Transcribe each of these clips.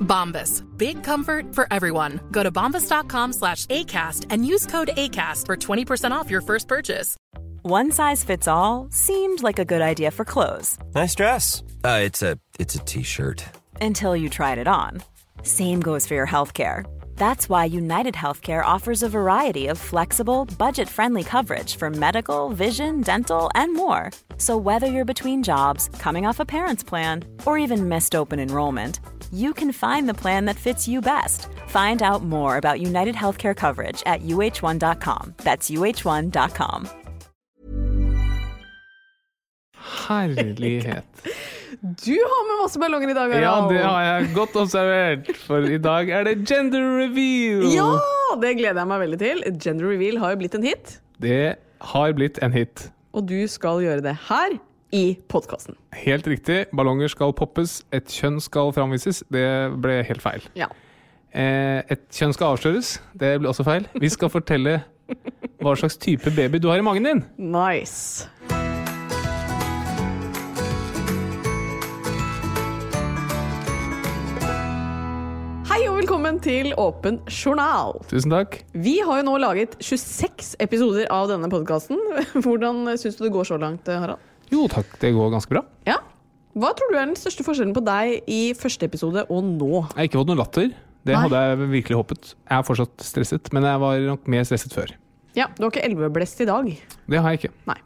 Bombas. Big comfort for everyone. Go to bombas.com slash ACAST and use code ACAST for 20% off your first purchase. One size fits all seemed like a good idea for clothes Nice dress. Uh, it's a it's a t-shirt. until you tried it on. Same goes for your healthcare. That's why United Healthcare offers a variety of flexible, budget friendly coverage for medical, vision, dental, and more. So, whether you're between jobs, coming off a parent's plan, or even missed open enrollment, you can find the plan that fits you best. Find out more about United Healthcare coverage at uh1.com. That's uh1.com. Herlighet. Du har med masse ballonger i dag, Ja, det har jeg godt observert, for i dag er det gender reveal. Ja, det gleder jeg meg veldig til. Gender reveal har jo blitt en hit, Det har blitt en hit. og du skal gjøre det her i podkasten. Helt riktig. Ballonger skal poppes, et kjønn skal framvises. Det ble helt feil. Ja. Eh, et kjønn skal avsløres. Det ble også feil. Vi skal fortelle hva slags type baby du har i magen din. Nice. Hei og velkommen til Åpen journal. Tusen takk. Vi har jo nå laget 26 episoder av denne podkasten. Hvordan syns du det går så langt, Harald? Jo takk, det går ganske bra. Ja. Hva tror du er den største forskjellen på deg i første episode og nå? Jeg har ikke fått noe latter. Det Nei. hadde jeg virkelig håpet. Jeg er fortsatt stresset, men jeg var nok mer stresset før. Ja, Du har ikke elveblest i dag. Det har jeg ikke. Nei.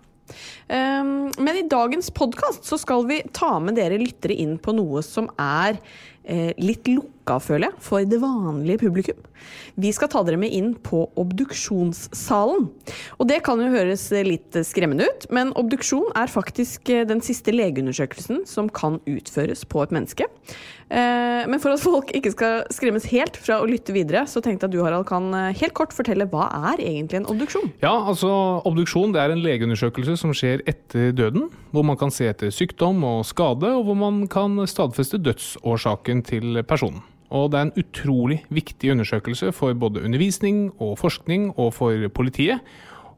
Um, men i dagens podkast så skal vi ta med dere lyttere inn på noe som er eh, litt lukka, føler jeg, for det vanlige publikum. Vi skal ta dere med inn på obduksjonssalen. Og det kan jo høres litt skremmende ut, men obduksjon er faktisk eh, den siste legeundersøkelsen som kan utføres på et menneske. Eh, Men for at folk ikke skal skremmes helt fra å lytte videre, så tenkte jeg at du Harald, kan eh, helt kort fortelle hva er egentlig en obduksjon? Ja, altså Obduksjon det er en legeundersøkelse som skjer etter døden. Hvor man kan se etter sykdom og skade, og hvor man kan stadfeste dødsårsaken til personen. Og Det er en utrolig viktig undersøkelse for både undervisning og forskning og for politiet.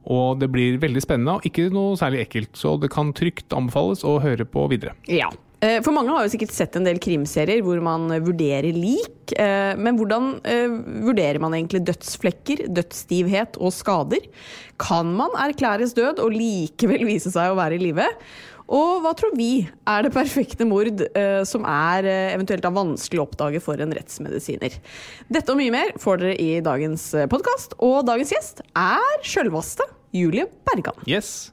Og det blir veldig spennende og ikke noe særlig ekkelt, så det kan trygt anbefales å høre på videre. Ja. Eh, For mange har jo sikkert sett en del krimserier hvor man eh, vurderer lik. eh, Men hvordan vurderer man egentlig dødsflekker, dødsstivhet og skader? Kan man erklæres død og likevel vise seg å være i live? Og hva tror vi er det perfekte mord eh, som er eh, eventuelt er vanskelig å oppdage for en rettsmedisiner? Dette og mye mer får dere i dagens podkast, og dagens gjest er sjølvaste Julie Bergan. Yes.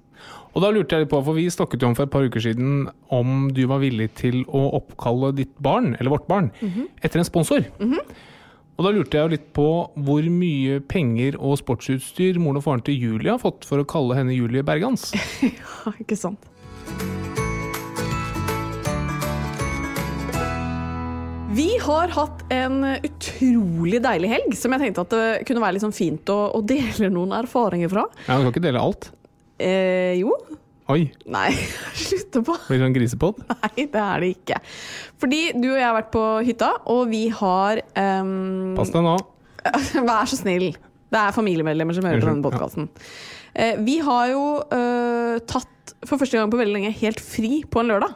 Og da lurte jeg litt på, for vi snakket jo om for et par uker siden om du var villig til å oppkalle ditt barn, eller vårt barn, etter en sponsor. Og da lurte jeg jo litt på hvor mye penger og sportsutstyr moren og faren til Julie har fått for å kalle henne Julie Bergans. Ja, ikke sant? Vi har hatt en utrolig deilig helg, som jeg tenkte at det kunne være litt sånn fint å, å dele noen erfaringer fra. Ja, Du kan ikke dele alt. Eh, jo. Oi, Nei, slutt på. blir det sånn grisepod? Nei, det er det ikke. Fordi du og jeg har vært på hytta, og vi har um... Pass deg nå. Vær så snill. Det er familiemedlemmer som hører på denne podkasten. podkasten. Vi har jo eh, tatt for første gang på veldig lenge helt fri på en lørdag.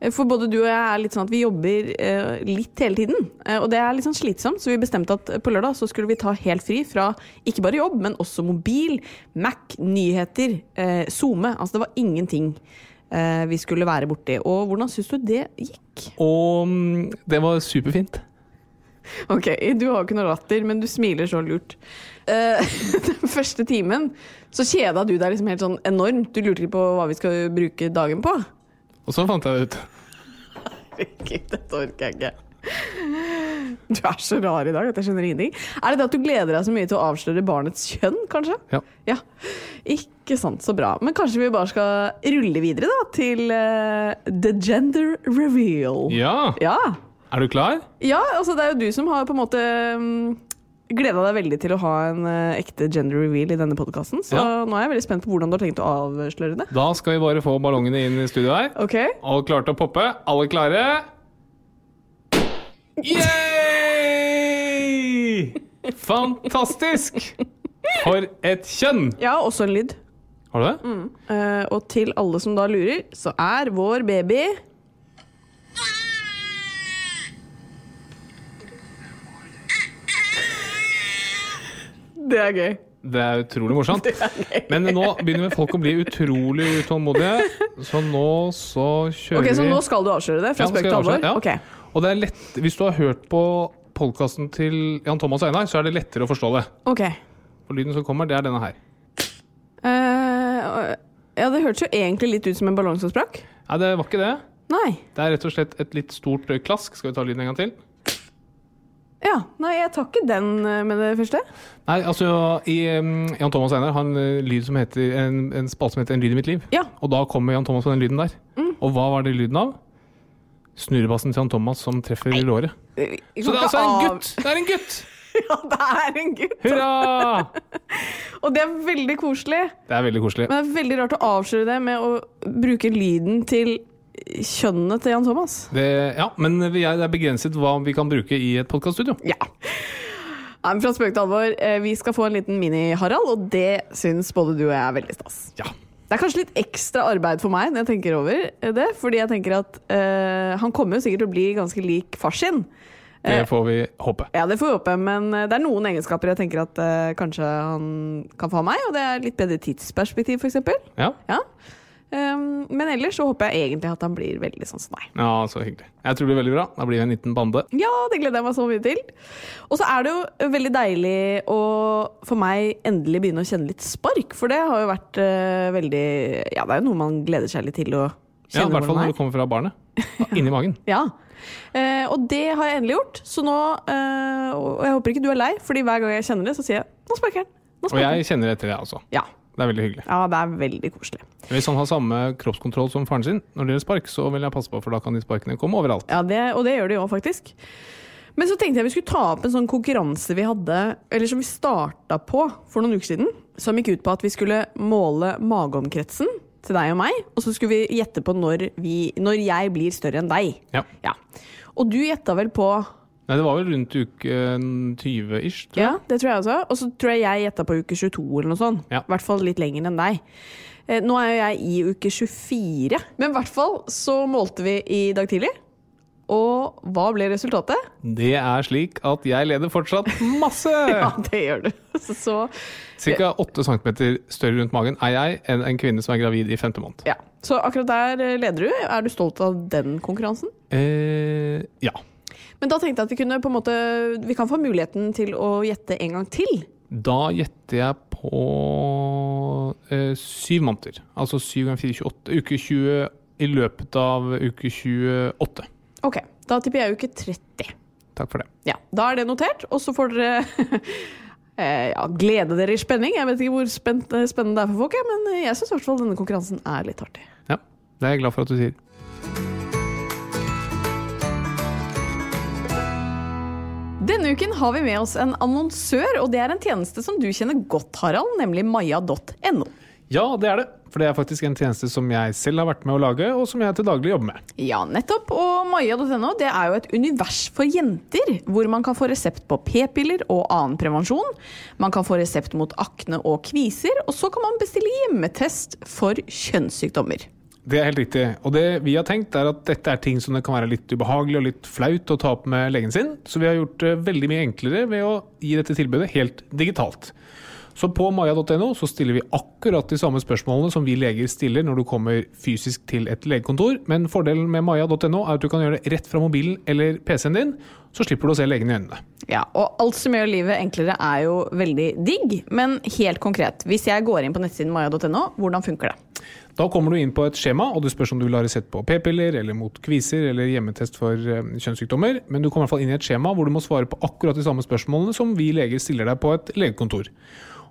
Eh, For både du og jeg er litt sånn at vi jobber eh, litt hele tiden. Eh, og det er litt sånn slitsomt, så vi bestemte at på lørdag så skulle vi ta helt fri fra ikke bare jobb, men også mobil, Mac, nyheter, eh, SoMe. Altså det var ingenting eh, vi skulle være borti. Og hvordan syns du det gikk? Og mm, det var superfint. Ok, du har jo ikke noe latter, men du smiler så lurt. Eh, den første timen så kjeda du deg liksom helt sånn enormt. Du lurte ikke på hva vi skal bruke dagen på. Og så fant jeg det ut. Herregud, dette orker jeg ikke. Du er så rar i dag at jeg skjønner ingenting. Er det det at du gleder deg så mye til å avsløre barnets kjønn, kanskje? Ja. Ja. Ikke sant, så bra. Men kanskje vi bare skal rulle videre da, til uh, the gender reveal. Ja. Ja. Er du klar? Ja, altså det er jo du som har på en måte um, gleda deg veldig til å ha en eh, ekte gender reveal i denne podkasten. Så Ja. nå er jeg veldig spent på hvordan du har tenkt å avsløre det. Da skal vi bare få ballongene inn i studio her. Ok? Alle klare til å poppe? Alle klare? Yay! Fantastisk! For et kjønn! Ja, også en lyd. Har du det? Eh, og til alle som da lurer, så er vår baby Det er gøy. Det er utrolig morsomt. Men nå begynner folk å bli utrolig utålmodige, så nå så kjører vi Ok, Så nå skal du avsløre det? Fra Ja, spøk til alvor? ja. Okay. Og det er lett, hvis du har hørt på podkasten til Jan Thomas og Einar, så er det lettere å forstå det. ok. For lyden som kommer, det er denne her. Uh, ja, det hørtes jo egentlig litt ut som en ballong som sprakk. Nei, det var ikke det. Nei. Det er rett og slett et litt stort klask. Skal vi ta lyden en gang til? Ja, nei, jeg tar ikke den eh, med det første. Nei, altså i um, Jan Thomas Einar har en eh, lyd som heter en, en spalte som heter En lyd i mitt liv. Ja. Og da kommer Jan Thomas på den lyden der. Og hva var det lyden av? Snurrebassen til Jan Thomas som treffer Nei. låret. Så det er altså en gutt! Det er en gutt! Ja, det er en gutt! Hurra! Og det er veldig koselig. Det er veldig koselig. Men det er veldig rart å avsløre det med å bruke lyden til kjønnet til Jan Thomas. Det, ja, men er, det er begrenset hva vi kan bruke i et podkaststudio. Ja. Nei, men fra spøk til alvor, eh, vi skal få en liten mini-Harald, og det syns både du og jeg er veldig stas. Ja. Det er kanskje litt ekstra arbeid for meg når jeg tenker over det, fordi jeg tenker at uh, han kommer jo sikkert til å bli ganske lik far sin. Det får vi håpe. Ja, det får vi håpe, men eh, det er noen egenskaper jeg tenker at uh, kanskje han kan få av meg, og det er litt bedre tidsperspektiv, f.eks. Ja. Ja. Um, men ellers så håper jeg egentlig at han blir veldig sånn som meg. ja, så hyggelig. Jeg tror det blir veldig bra. Da blir det en liten bande. Ja, det gleder jeg meg så mye til. Og så er det jo veldig deilig å for meg endelig begynne å kjenne litt spark, for det har jo vært uh, veldig Ja, det er jo noe man gleder seg litt til å kjenne. Ja, I hvert fall når det kommer fra barnet. Inni magen. Ja. Uh, og det har jeg endelig gjort, så nå uh, Og jeg håper ikke du er lei, Fordi hver gang jeg kjenner det, så sier jeg 'nå sparker den'. Og jeg kjenner etter det, altså. Ja. Det er veldig hyggelig. ja, det er veldig koselig. Hvis han har samme kroppskontroll som faren sin når det gjelder spark, så vil jeg passe på, for da kan de sparkene komme overalt. Ja, det, Og det gjør de òg, faktisk. Men så tenkte jeg vi skulle ta opp en sånn konkurranse vi hadde, eller som vi starta på for noen uker siden. Som gikk ut på at vi skulle måle mageomkretsen til deg og meg. Og så skulle vi gjette på når, vi, når jeg blir større enn deg. Ja. Ja. Og du gjetta vel på Nei, det var vel rundt uke 20-ish, tror jeg. Ja, det tror jeg også. Og så tror jeg jeg gjetta på uke 22 eller noe sånt. Ja. I hvert fall litt lenger enn deg. Eh, Nå er jo jeg i uke 24. Men i hvert fall så målte vi i dag tidlig. Og hva ble resultatet? Det er slik at jeg leder fortsatt masse! Ja, det gjør du. Så, så Ca. 8 cm større rundt magen er jeg enn en kvinne som er gravid i femte måned. ja. Så akkurat der eh, leder du. Er du stolt av den konkurransen? Eh, ja. Men da tenkte jeg at vi kunne på en måte Vi kan få muligheten til å gjette en gang til. Da gjetter jeg på eh, syv måneder. Altså syv ganger fire 28. Uke 20 i løpet av uke 28. Ok, da tipper jeg uke 30. Takk for det. Ja, Da er det notert, og så får dere eh, ja, glede dere i spenning. Jeg vet ikke hvor eh, spennende det er for folk, men jeg syns i hvert fall denne konkurransen er litt artig. Ja, det er jeg glad for at du sier. Denne uken har vi med oss en annonsør, og det er en tjeneste som du kjenner godt, Harald, nemlig maja.no. Ja, det er det. For det er faktisk en tjeneste som jeg selv har vært med å lage, og som jeg til daglig jobber med. Ja, nettopp. Og maja.no det er jo et univers for jenter, hvor man kan få resept på p-piller og annen prevensjon. Man kan få resept mot akne og kviser, og så kan man bestille hjemmetest for kjønnssykdommer. Det er helt riktig. Og det vi har tenkt, er at dette er ting som det kan være litt ubehagelig og litt flaut å ta opp med legen sin, så vi har gjort det veldig mye enklere ved å gi dette tilbudet helt digitalt. Så på maja.no så stiller vi akkurat de samme spørsmålene som vi leger stiller når du kommer fysisk til et legekontor, men fordelen med maja.no er at du kan gjøre det rett fra mobilen eller PC-en din. Så slipper du å se legen i øynene. Ja, og alt som gjør livet enklere er jo veldig digg, men helt konkret. Hvis jeg går inn på nettsiden maya.no, hvordan funker det? Da kommer du inn på et skjema, og du spørs om du vil ha resept på p-piller, eller mot kviser, eller hjemmetest for eh, kjønnssykdommer. Men du kommer i hvert fall inn i et skjema hvor du må svare på akkurat de samme spørsmålene som vi leger stiller deg på et legekontor.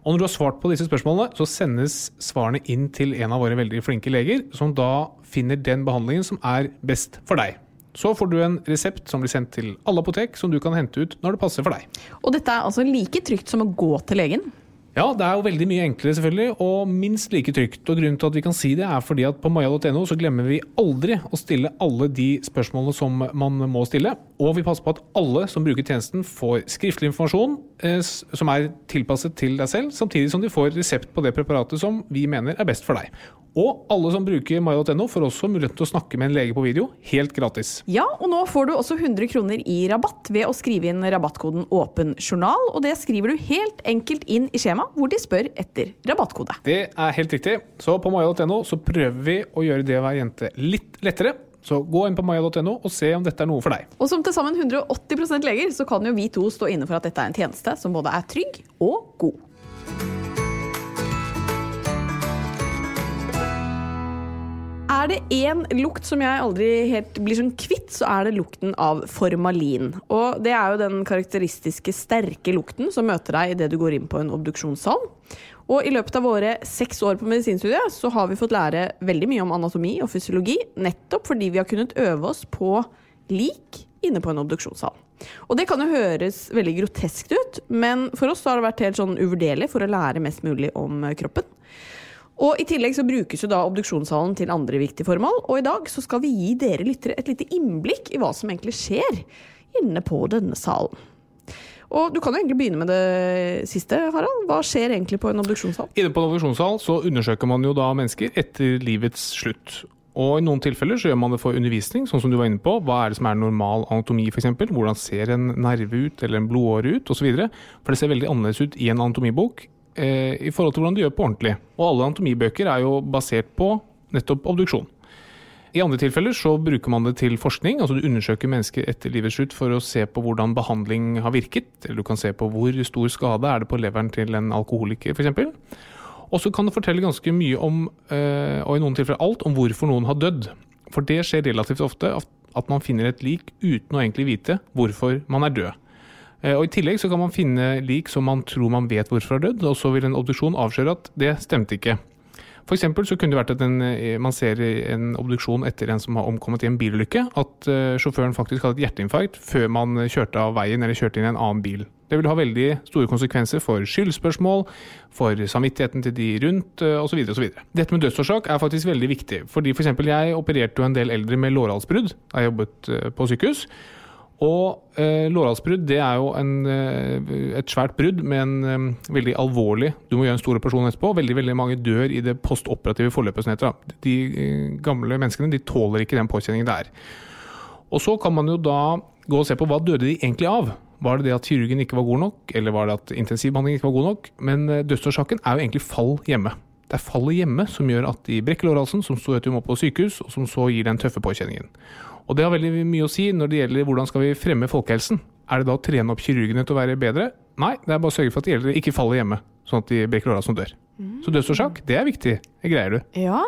Og når du har svart på disse spørsmålene, så sendes svarene inn til en av våre veldig flinke leger, som da finner den behandlingen som er best for deg. Så får du en resept som blir sendt til alle apotek, som du kan hente ut når det passer for deg. Og dette er altså like trygt som å gå til legen? Ja, det er jo veldig mye enklere, selvfølgelig, og minst like trygt. Og grunnen til at vi kan si det, er fordi at på maja.no så glemmer vi aldri å stille alle de spørsmålene som man må stille. Og vi passer på at alle som bruker tjenesten, får skriftlig informasjon eh, som er tilpasset til deg selv, samtidig som de får resept på det preparatet som vi mener er best for deg. Og alle som bruker mayo.no får også muligheten til å snakke med en lege på video, helt gratis. Ja, og nå får du også 100 kroner i rabatt ved å skrive inn rabattkoden åpen journal, og det skriver du helt enkelt inn i skjema hvor de spør etter rabattkode. Det er helt riktig. Så på maya.no så prøver vi å gjøre det å være jente litt lettere. Så gå inn på maya.no og se om dette er noe for deg. Og som til sammen 180% leger, så kan jo vi to stå inne for at dette er en tjeneste som både er trygg og god. Er det én lukt som jeg aldri helt blir sånn kvitt, så er det lukten av formalin. Og det er jo den karakteristiske sterke lukten som møter deg idet du går inn på en obduksjonssal. Og i løpet av våre seks år på medisinstudiet så har vi fått lære veldig mye om anatomi og fysiologi, nettopp fordi vi har kunnet øve oss på lik inne på en obduksjonssal. Og det kan jo høres veldig groteskt ut, men for oss har det vært helt sånn uvurderlig for å lære mest mulig om kroppen. Og I tillegg så brukes jo da obduksjonssalen til andre viktige formål, og i dag så skal vi gi dere lyttere et lite innblikk i hva som egentlig skjer inne på denne salen. Og Du kan jo egentlig begynne med det siste. Harald. Hva skjer egentlig på en obduksjonssal? Inne på en obduksjonssal så undersøker man jo da mennesker etter livets slutt. Og I noen tilfeller så gjør man det for undervisning, sånn som du var inne på. Hva er det som er normal anatomi, f.eks.? Hvordan ser en nerve ut, eller en blodåre ut, osv. For det ser veldig annerledes ut i en anatomibok i forhold til hvordan de gjør på ordentlig. Og alle anatomibøker er jo basert på nettopp obduksjon. I andre tilfeller så bruker man det til forskning. altså Du undersøker mennesker etter livets slutt for å se på hvordan behandling har virket. Eller du kan se på hvor stor skade er det på leveren til en alkoholiker f.eks. Og så kan det fortelle ganske mye om, eh, og i noen tilfeller alt, om hvorfor noen har dødd. For det skjer relativt ofte at man finner et lik uten å egentlig vite hvorfor man er død. Eh, og I tillegg så kan man finne lik som man tror man vet hvorfor har dødd, og så vil en obduksjon avsløre at det stemte ikke. For så kunne det vært at en, eh, man ser en obduksjon etter en som har omkommet i en bilulykke, at uh, sjåføren faktisk hadde et hjerteinfarkt før man kjørte av veien eller kjørte inn i en annen bil. Det vil ha veldig store konsekvenser for skyldspørsmål, for samvittigheten til de rundt osv. osv. Dette med dødsårsak er faktisk veldig viktig. fordi for Jeg opererte jo en del eldre med lårhalsbrudd da jeg jobbet på sykehus. Og eh, lårhalsbrudd det er jo en, eh, et svært brudd med en veldig alvorlig Du må gjøre en stor operasjon etterpå. Veldig veldig mange dør i det postoperative forløpet Sånn. De eh, gamle menneskene de tåler ikke den påkjenningen det er. Og så kan man jo da gå og se på hva døde de egentlig av. Var det det at kirurgen ikke var god nok, eller var det at intensivbehandlingen ikke var god nok? Men eh, dødsårsaken er jo egentlig fall hjemme. Det er fallet hjemme som gjør at de brekker lårhalsen, som så gjør at må på sykehus, og som så gir den tøffe påkjenningen. Og det har veldig mye å si når det gjelder hvordan skal vi fremme folkehelsen. Er det da å trene opp kirurgene til å være bedre? Nei, det er bare å sørge for at de eldre ikke faller hjemme, sånn at de brekker åra som dør. Mm. Så dødsårsak, det er viktig. Det greier du. Ja,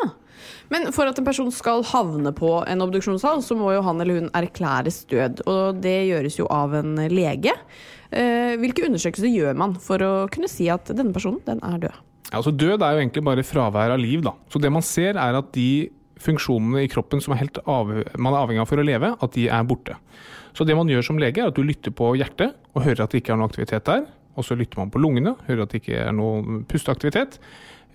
men for at en person skal havne på en obduksjonssal, så må jo han eller hun erklæres død. Og det gjøres jo av en lege. Eh, hvilke undersøkelser gjør man for å kunne si at denne personen, den er død? Ja, altså Død er jo egentlig bare fravær av liv. da. Så det man ser er at de funksjonene i kroppen som er av, man er avhengig av for å leve, at de er borte. Så det man gjør som lege, er at du lytter på hjertet og hører at det ikke er noe aktivitet der. Og så lytter man på lungene, hører at det ikke er noe pusteaktivitet.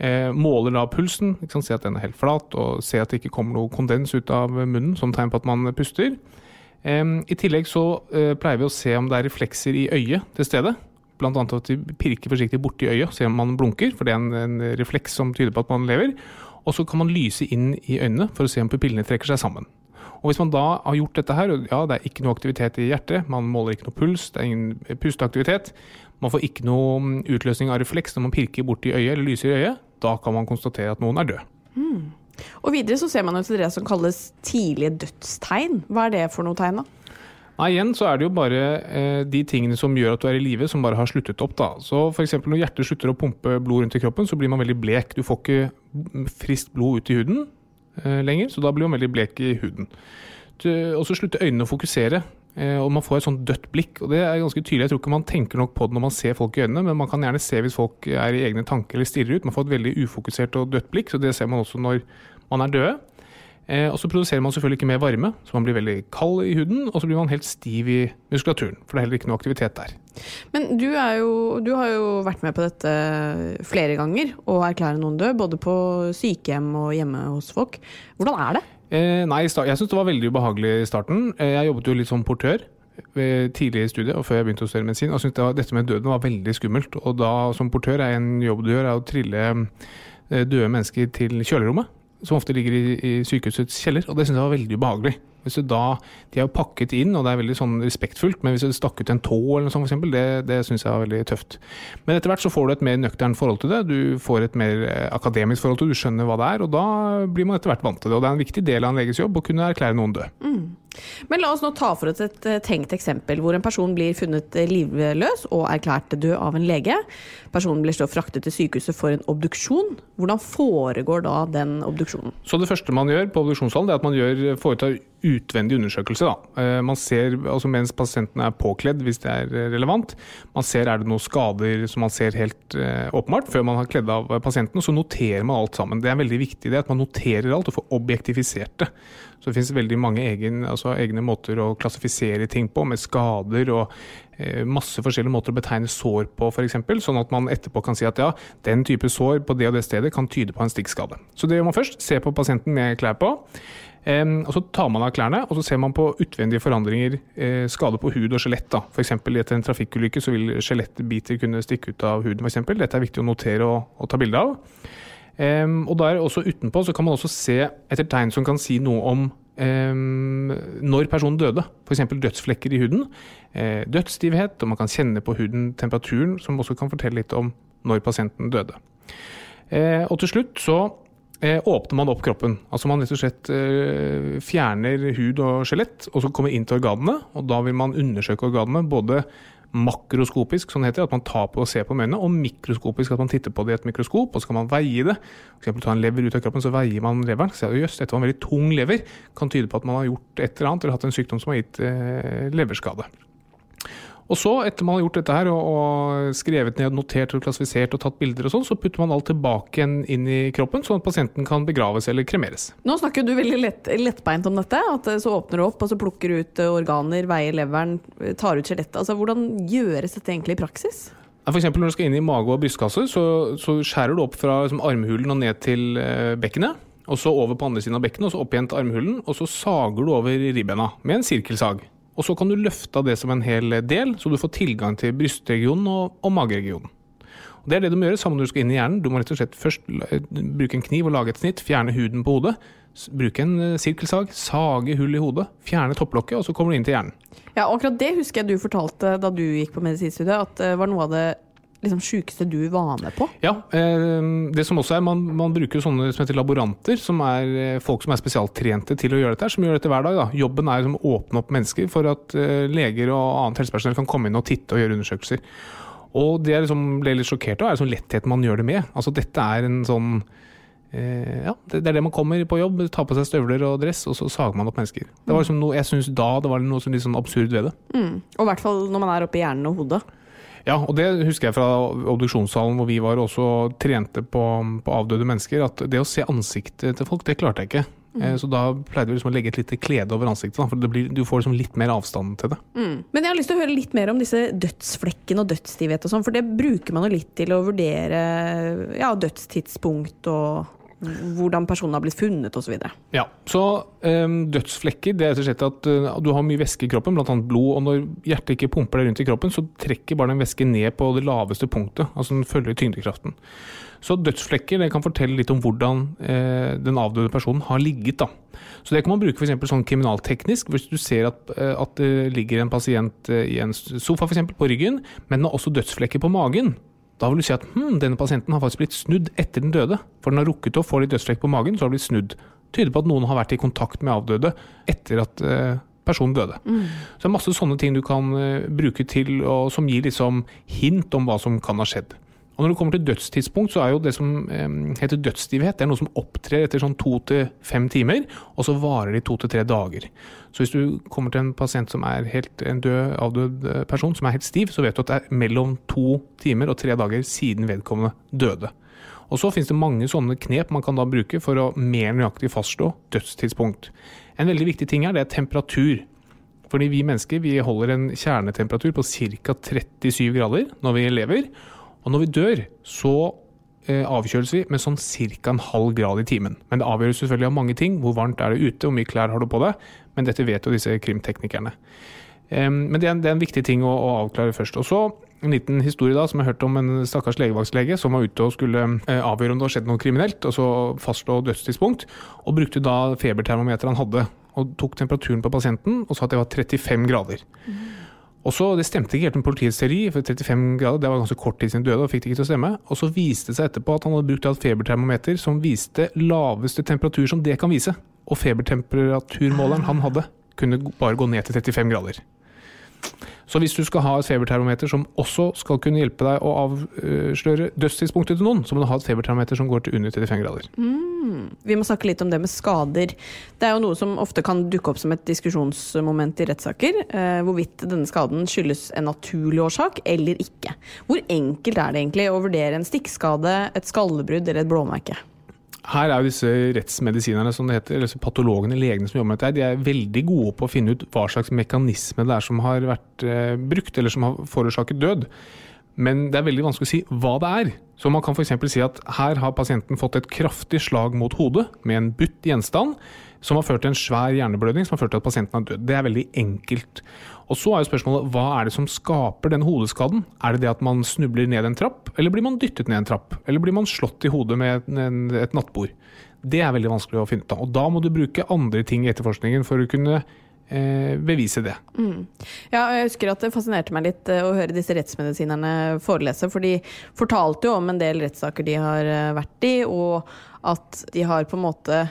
Eh, måler da pulsen, ikke ser at den er helt flat, og ser at det ikke kommer noe kondens ut av munnen som tegn på at man puster. Eh, I tillegg så eh, pleier vi å se om det er reflekser i øyet til stede. Annet at vi pirker forsiktig borti øyet, ser om man blunker, for det er en, en refleks som tyder på at man lever. Og så kan man lyse inn i øynene for å se om pupillene trekker seg sammen. Og Hvis man da har gjort dette her, ja det er ikke noe aktivitet i hjertet, man måler ikke noe puls, det er ingen pusteaktivitet, man får ikke noe mm, utløsning av refleks når man pirker borti øyet eller lyser i øyet, da kan man konstatere at noen er død. Mm. Og videre så ser man jo til det som kalles tidlige dødstegn. Hva er det for noe tegn, da? Nei, igjen så er det jo bare eh, de tingene som gjør at du er i live, som bare har sluttet opp. da. Så f.eks. når hjertet slutter å pumpe blod rundt i kroppen, så blir man veldig blek. Du får ikke friskt blod ut i huden eh, lenger, så da blir man veldig blek i huden. Og så slutter øynene å fokusere, eh, og man får et sånt dødt blikk. og Det er ganske tydelig. Jeg tror ikke man tenker nok på det når man ser folk i øynene, men man kan gjerne se hvis folk er i egne tanker eller stirrer ut. Man får et veldig ufokusert og dødt blikk, så det ser man også når man er døde. Eh, og så produserer man selvfølgelig ikke mer varme, så man blir veldig kald i huden, og så blir man helt stiv i muskulaturen, for det er heller ikke noe aktivitet der. Men du, jo, du har jo vært med på dette flere ganger, å erklære noen død, både på sykehjem og hjemme hos folk. Hvordan er det? Eh, nei, jeg syns det var veldig ubehagelig i starten. Eh, jeg jobbet jo litt som portør tidlig i studiet og før jeg begynte å studere medisin, og syntes det dette med døden var veldig skummelt. Og da som portør er en jobb du gjør, er å trille eh, døde mennesker til kjølerommet som ofte ligger i, i sykehusets kjeller, og det syntes jeg var veldig ubehagelig. Hvis du da, De er jo pakket inn, og det er veldig sånn respektfullt, men hvis du stakk ut en tå, eller noe sånt, det, det syns jeg var veldig tøft. Men etter hvert så får du et mer nøkternt forhold til det. Du får et mer eh, akademisk forhold til det, du skjønner hva det er, og da blir man etter hvert vant til det. Og det er en viktig del av en leges jobb å kunne erklære noen død. Mm. Men la oss nå ta for oss et eh, tenkt eksempel hvor en person blir funnet eh, livløs og erklært død av en lege. Personen blir så fraktet til sykehuset for en obduksjon. Hvordan foregår da den obduksjonen? Så Det første man gjør på obduksjonssalen, er at man gjør, foretar utvendig undersøkelse. Da. Eh, man ser, altså Mens pasienten er påkledd, hvis det er relevant. Man ser er det noen skader som man ser helt åpenbart før man har kledd av pasienten. Så noterer man alt sammen. Det er veldig viktig det at man noterer alt og får objektifisert det. Så det finnes veldig mange egen, altså egne måter å klassifisere ting på, med skader og eh, masse forskjellige måter å betegne sår på, f.eks. Sånn at man etterpå kan si at ja, den type sår på det og det stedet kan tyde på en stikkskade. Så det gjør man først. Se på pasienten med klær på. Um, og Så tar man av klærne og så ser man på utvendige forandringer, eh, skade på hud og skjelett. F.eks. etter en trafikkulykke så vil skjelettbiter kunne stikke ut av huden. For eksempel. Dette er viktig å notere og, og ta bilde av. Um, og der også utenpå så kan man også se etter tegn som kan si noe om når personen døde. F.eks. dødsflekker i huden. Uh, dødsstivhet, og man kan kjenne på huden temperaturen, som også kan fortelle litt om når pasienten døde. Uh, og til slutt så uh, åpner man opp kroppen. Altså man rett og slett fjerner hud og skjelett, og så kommer inn til organene. Og da vil man undersøke organene, både makroskopisk, sånn heter det, at man tar på og ser på med og mikroskopisk, at man titter på det i et mikroskop, og så kan man veie det. For ta en lever ut av kroppen, så veier man leveren. Så jøss, dette var en veldig tung lever. Kan tyde på at man har gjort et eller annet, eller hatt en sykdom som har gitt eh, leverskade. Og så, etter man har gjort dette her og, og skrevet ned, notert og klassifisert og tatt bilder og sånn, så putter man alt tilbake inn i kroppen, sånn at pasienten kan begraves eller kremeres. Nå snakker du veldig lett, lettbeint om dette. At så åpner du opp og så plukker du ut organer, veier leveren, tar ut skjelettet. Altså, hvordan gjøres dette egentlig i praksis? For eksempel når du skal inn i mage og brystkasse, så, så skjærer du opp fra liksom, armhulen og ned til eh, bekkenet. Og så over på andre siden av bekkenet, og så opp igjen til armhulen. Og så sager du over ribbena med en sirkelsag. Og så kan du løfte av det som en hel del, så du får tilgang til brystregionen og, og mageregionen. Og det er det du må gjøre sammen når du skal inn i hjernen. Du må rett og slett først bruke en kniv og lage et snitt, fjerne huden på hodet. Bruke en eh, sirkelsag, sage hull i hodet, fjerne topplokket, og så kommer du inn til hjernen. Ja, akkurat det husker jeg du fortalte da du gikk på medisinstudiet, at det var noe av det liksom sjukeste du var med på? Ja. Eh, det som også er, man, man, bruker sånne som heter laboranter, som er eh, folk som er spesialtrente til å gjøre dette, som gjør dette hver dag. Da. Jobben er liksom å åpne opp mennesker for at eh, leger og annet helsepersonell kan komme inn og titte og gjøre undersøkelser. Og det jeg liksom ble litt sjokkert av, er sånn lettheten man gjør det med. Altså Dette er en sånn ja, det, er det man kommer på jobb, tar på seg støvler og dress, og så sager man opp mennesker. Det var liksom noe, Jeg syns da det var noe sånn litt sånn absurd ved det. Mm. Og i hvert fall når man er oppe i hjernen og hodet. Ja, og det husker jeg fra obduksjonssalen hvor vi var også trente på, på avdøde mennesker, at det å se ansiktet til folk, det klarte jeg ikke. Mm. Eh, så da pleide vi liksom å legge et lite klede over ansiktet, da, for blir, du får liksom litt mer avstand til det. Mm. Men jeg har lyst til å høre litt mer om disse dødsflekkene og dødsstivhet og sånn, for det bruker man jo litt til å vurdere ja, dødstidspunkt og hvordan personen har blitt funnet osv. Ja, så um, dødsflekker det er rett og slett at uh, du har mye væske i kroppen, bl.a. blod. og Når hjertet ikke pumper deg rundt i kroppen, så trekker bare den væsken ned på det laveste punktet. altså Den følger tyngdekraften. Så dødsflekker det kan fortelle litt om hvordan eh, den avdøde personen har ligget. da. Så Det kan man bruke for sånn kriminalteknisk. Hvis du ser at, at det ligger en pasient i en sofa for eksempel, på ryggen, men den har også dødsflekker på magen, da vil du si at hm, denne pasienten har faktisk blitt snudd etter den døde. For den har rukket å få litt dødsflekk på magen, så har den blitt snudd. Tyder på at noen har vært i kontakt med avdøde etter at eh, personen døde. Så det er masse sånne ting du kan eh, bruke til, og som gir liksom hint om hva som kan ha skjedd. Og Når det kommer til dødstidspunkt, så er jo det som heter dødsstivhet, det er noe som opptrer etter sånn to til fem timer, og så varer det i to til tre dager. Så hvis du kommer til en pasient som er helt en død, avdød eh, person, som er helt stiv, så vet du at det er mellom to timer og tre dager siden vedkommende døde. Og så finnes det mange sånne knep man kan da bruke for å mer nøyaktig fastslå dødstidspunkt. En veldig viktig ting her, det er temperatur. Fordi vi mennesker vi holder en kjernetemperatur på ca. 37 grader når vi lever. Og når vi dør, så eh, avkjøles vi med sånn ca. en halv grad i timen. Men det avgjøres selvfølgelig av mange ting. Hvor varmt er det ute, hvor mye klær har du på deg? Men dette vet jo disse krimteknikerne. Men det er, en, det er, en, viktig ting å, å, avklare først. Og så en liten historie da, som jeg hørte om en stakkars legevaktslege som var ute og skulle uh, avgjøre om det har skjedd noe kriminelt, og så fastslå dødstidspunkt, og brukte da febertermometeret han hadde, og tok temperaturen på pasienten og sa at det var 35 grader. Mm. Og så, Det stemte ikke helt med politiets teori, for 35 grader det var ganske kort tid siden døde. Og fikk det ikke til å stemme. Og så viste det seg etterpå at han hadde brukt et febertermometer som viste laveste temperatur som det kan vise. Og febertemperaturmåleren han hadde, kunne bare gå ned til 35 grader. Så hvis du skal ha et febertermometer som også skal kunne hjelpe deg å avsløre dødstidspunktet til noen, så må du ha et febertermometer som går til under 35 grader. Mm. Vi må snakke litt om det med skader. Det er jo noe som ofte kan dukke opp som et diskusjonsmoment i rettssaker. Eh, hvorvidt denne skaden skyldes en naturlig årsak eller ikke. Hvor enkelt er det egentlig å vurdere en stikkskade, et skallebrudd eller et blåmerke? Her er jo disse rettsmedisinerne, som det heter, eller patologene, legene som jobber med dette, de er veldig gode på å finne ut hva slags mekanisme det er som har vært eh, brukt, eller som har forårsaket død. Men det er veldig vanskelig å si hva det er. Så man kan f.eks. si at her har pasienten fått et kraftig slag mot hodet med en butt gjenstand som har ført til en svær hjerneblødning som har ført til at pasienten har dødd. Det er veldig enkelt. Og så er jo spørsmålet hva er det som skaper den hodeskaden? Er det det at man snubler ned en trapp, eller blir man dyttet ned en trapp? Eller blir man slått i hodet med et nattbord? Det er veldig vanskelig å finne ut av. Og da må du bruke andre ting i etterforskningen for å kunne bevise det. Mm. Ja, jeg husker at det fascinerte meg litt eh, å høre disse rettsmedisinerne forelese. For de fortalte jo om en del rettssaker de har eh, vært i, og at de har på en måte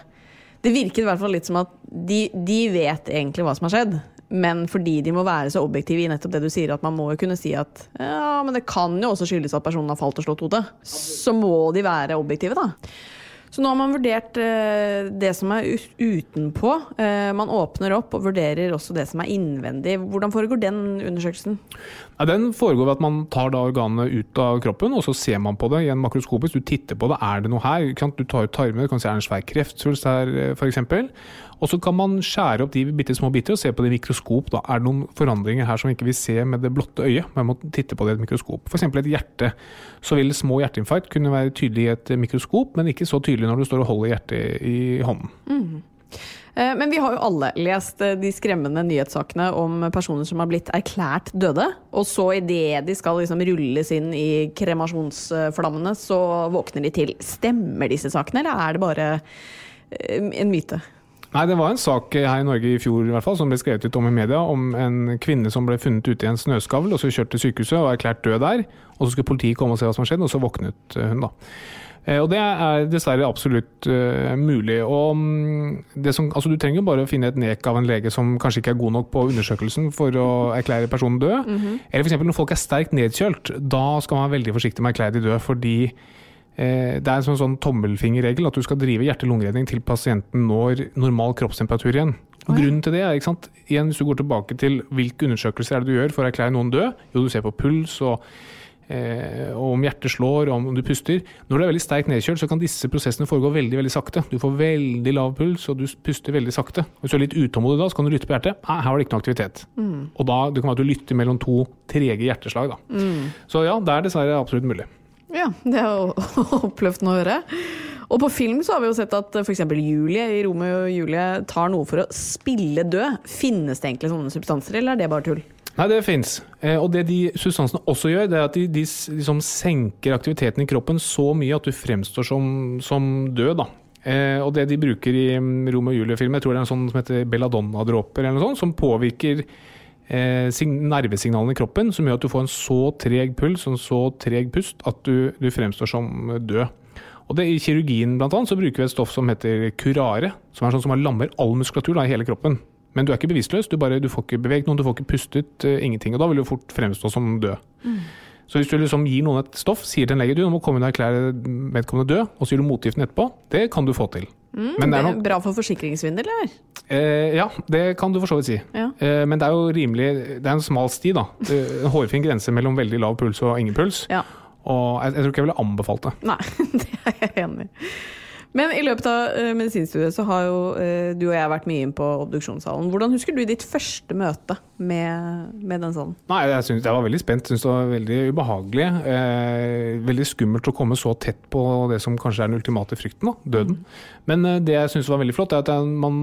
det virket i hvert fall litt som at de, de, vet egentlig hva som har skjedd. Men fordi de må være så objektive i nettopp det du sier, at man må jo kunne si at ja, men det kan jo også skyldes at personen har falt og slått hodet. Så må de være objektive, da. Så nå har man vurdert eh, det som er utenpå. Eh, man åpner opp og vurderer også det som er innvendig. Hvordan foregår den undersøkelsen? Den foregår ved at man tar organet ut av kroppen, og så ser man på det i en makroskopisk. Du titter på det. Er det noe her? Du tar ut tarmer, du kan se er det en svær kreftsvulst her eh, f.eks. Og så kan man skjære opp de bitte små biter og se på det i mikroskop. Da. Er det noen forandringer her som vi ikke vil se med det blotte øyet? Man må titte på det i et mikroskop. F.eks. et hjerte. Så vil små hjerteinfarkt kunne være tydelig i et mikroskop, men ikke så tydelig når du står og holder hjertet i hånden. Mm. Men vi har jo alle lest eh, de skremmende nyhetssakene om personer som har blitt erklært døde. Og så idet de skal liksom rulles inn i kremasjonsflammene, så våkner de til. Stemmer disse sakene, eller er det bare eh, en myte? Nei, Det var en sak her i Norge i fjor i hvert fall, som ble skrevet ut om i media, om en kvinne som ble funnet ute i en snøskavl, og så kjørt til sykehuset og erklært død der. Og Så skulle politiet komme og se hva som har skjedd, og så våknet eh, hun. da. Eh, og Det er dessverre absolutt uh, mulig. og mm, som, altså Du trenger bare å finne et nek av en lege som kanskje ikke er god nok på undersøkelsen for å erklære personen død. Mm -hmm. Eller f.eks. når folk er sterkt nedkjølt. Da skal man være veldig forsiktig med å erklære de død, fordi det er en sånn, sånn tommelfingerregel at du skal drive hjerte-lungeredning til pasienten når normal kroppstemperatur igjen. Og grunnen til det er, ikke sant? Igjen, Hvis du går tilbake til hvilke undersøkelser er det du gjør for å erklære noen død, jo du ser på puls og, eh, og om hjertet slår og om du puster. Når du er veldig sterkt nedkjølt, så kan disse prosessene foregå veldig veldig sakte. Du får veldig lav puls og du puster veldig sakte. Hvis du er litt utålmodig da, så kan du lytte på hjertet. Nei, her var det ikke noe aktivitet. Mm. Og da det kan være at du lytter mellom to trege hjerteslag. Da. Mm. Så ja, det er dessverre absolutt mulig. Ja, det er jo oppløftende å høre. Og på film så har vi jo sett at f.eks. Julie i Romeo og Julie tar noe for å spille død. Finnes det egentlig sånne substanser, eller er det bare tull? Nei, det fins. Eh, og det de substansene også gjør, det er at de, de liksom senker aktiviteten i kroppen så mye at du fremstår som, som død. da. Eh, og det de bruker i mm, Romeo og Julie-filmen, jeg tror det er en sånn som heter belladonna-dråper, eller noe sånt, som påvirker nervesignalene i kroppen som gjør at du får en så treg puls og en så treg pust at du, du fremstår som død. Og det, I kirurgien blant annet, så bruker vi et stoff som heter curare, som er sånn som lammer all muskulatur da, i hele kroppen. Men du er ikke bevisstløs. Du, bare, du får ikke beveget noen, du får ikke pustet, uh, ingenting. Og da vil du fort fremstå som død. Så hvis du liksom gir noen et stoff, sier til en lege du nå må komme inn og erklære vedkommende død, og så gir du motgiften etterpå, det kan du få til. Mm, Men det er er nok bra for forsikringssvindel, eller? Eh, ja, det kan du for så vidt si. Ja. Eh, men det er jo rimelig Det er en smal sti, da. Eh, En hårfin grense mellom veldig lav puls og ingen puls. Ja. Og jeg, jeg tror ikke jeg ville anbefalt det. Nei, det er jeg enig i. Men i løpet av uh, medisinstudiet så har jo eh, du og jeg vært mye inn på obduksjonssalen. Hvordan husker du ditt første møte med, med den salen? Nei, jeg, synes, jeg var veldig spent. Syns det var veldig ubehagelig. Eh, veldig skummelt å komme så tett på det som kanskje er den ultimate frykten, da, døden. Men eh, det jeg syns var veldig flott, er at man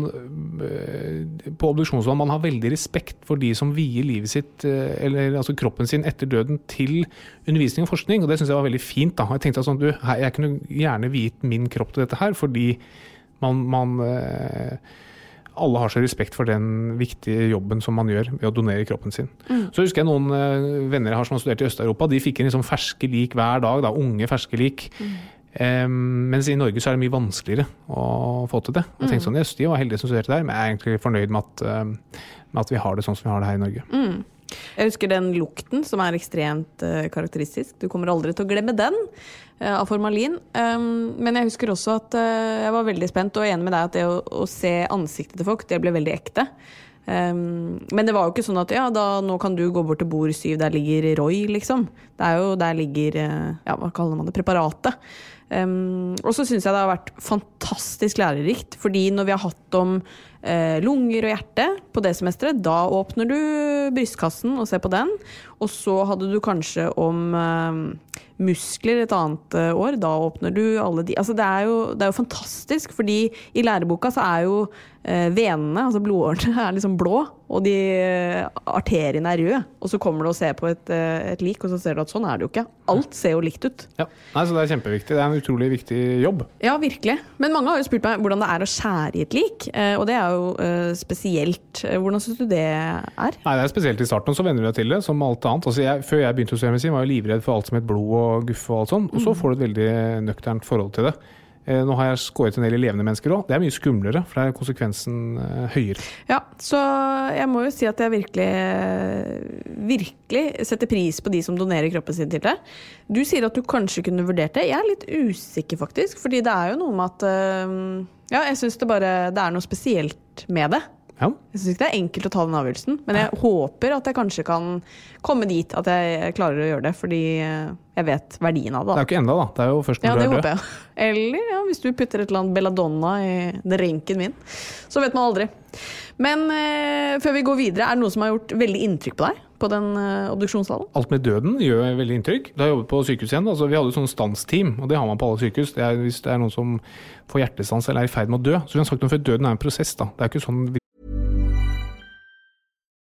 eh, på obduksjonssalen man har veldig respekt for de som vier livet sitt, eh, eller altså kroppen sin, etter døden til undervisning og forskning. Og det syns jeg var veldig fint. da. Jeg tenkte at sånn, du, jeg kunne gjerne viet min kropp til dette her, fordi man, man eh, alle har så respekt for den viktige jobben som man gjør ved å donere kroppen sin. Så husker jeg noen eh, venner jeg har som har studert i Øst-Europa, de fikk inn liksom ferske lik hver dag, da, unge ferske lik. Em, mens i Norge så er det mye vanskeligere å få til det. Jeg tenkte sånn, yes, De var heldige som studerte der, men jeg er egentlig fornøyd med at, eh, med at vi har det sånn som vi har det her i Norge. Jeg husker den lukten som er ekstremt uh, karakteristisk. Du kommer aldri til å glemme den uh, av formalin. Um, men jeg husker også at uh, jeg var veldig spent og enig med deg at det å, å se ansiktet til folk, det ble veldig ekte. Um, men det var jo ikke sånn at ja, da, nå kan du gå bort til bord syv, der ligger Roy, liksom. Det er jo, der ligger ja, hva kaller man det, preparatet. Um, og så syns jeg det har vært fantastisk lærerikt, fordi når vi har hatt om lunger og hjerte på det semesteret, da åpner du brystkassen og ser på den. Og så hadde du kanskje om eh, muskler et annet eh, år, da åpner du alle de Altså det er jo, det er jo fantastisk, fordi i læreboka så er jo eh, venene, altså blodårene, er liksom blå, og de eh, arteriene er røde. Og så kommer du og ser på et, eh, et lik, og så ser du at sånn er det jo ikke. Alt ser jo likt ut. Ja. Nei, så Det er kjempeviktig. Det er en utrolig viktig jobb. Ja, virkelig. Men mange har jo spurt meg hvordan det er å skjære i et lik. eh, Og det er jo eh, spesielt. Eh, Hvordan syns du det er? Nei, Det er spesielt i starten, så venner du deg til det, som alt annet. Altså, jeg, før jeg begynte å hjemmesiden, var jeg livredd for alt som het blod og guffe og alt sånt. Og så får du et veldig nøkternt forhold til det. Eh, nå har jeg skåret en del i levende mennesker òg. Det er mye skumlere, for da er konsekvensen eh, høyere. Ja, så jeg må jo si at jeg virkelig, virkelig setter pris på de som donerer kroppen sin til det. Du sier at du kanskje kunne vurdert det. Jeg er litt usikker, faktisk. Fordi det er jo noe med at øh, Ja, jeg syns det bare Det er noe spesielt med det. Ja. Jeg syns ikke det er enkelt å ta den avgjørelsen, men jeg håper at jeg kanskje kan komme dit at jeg klarer å gjøre det, fordi øh, jeg vet verdien av det. Det er jo ikke enda, da. Det er jo først når ja, du er død. jeg. Eller ja, hvis du putter et eller annet belladonna i drinken min. Så vet man aldri. Men eh, før vi går videre, er det noe som har gjort veldig inntrykk på deg på den eh, obduksjonssalen? Alt med døden gjør veldig inntrykk. Da jeg jobbet på sykehus igjen, altså, vi hadde sånn stansteam, og det har man på alle sykehus. Det er, hvis det er noen som får hjertestans eller er i ferd med å dø. Så vi har sagt noe før døden er en prosess, da. Det er ikke sånn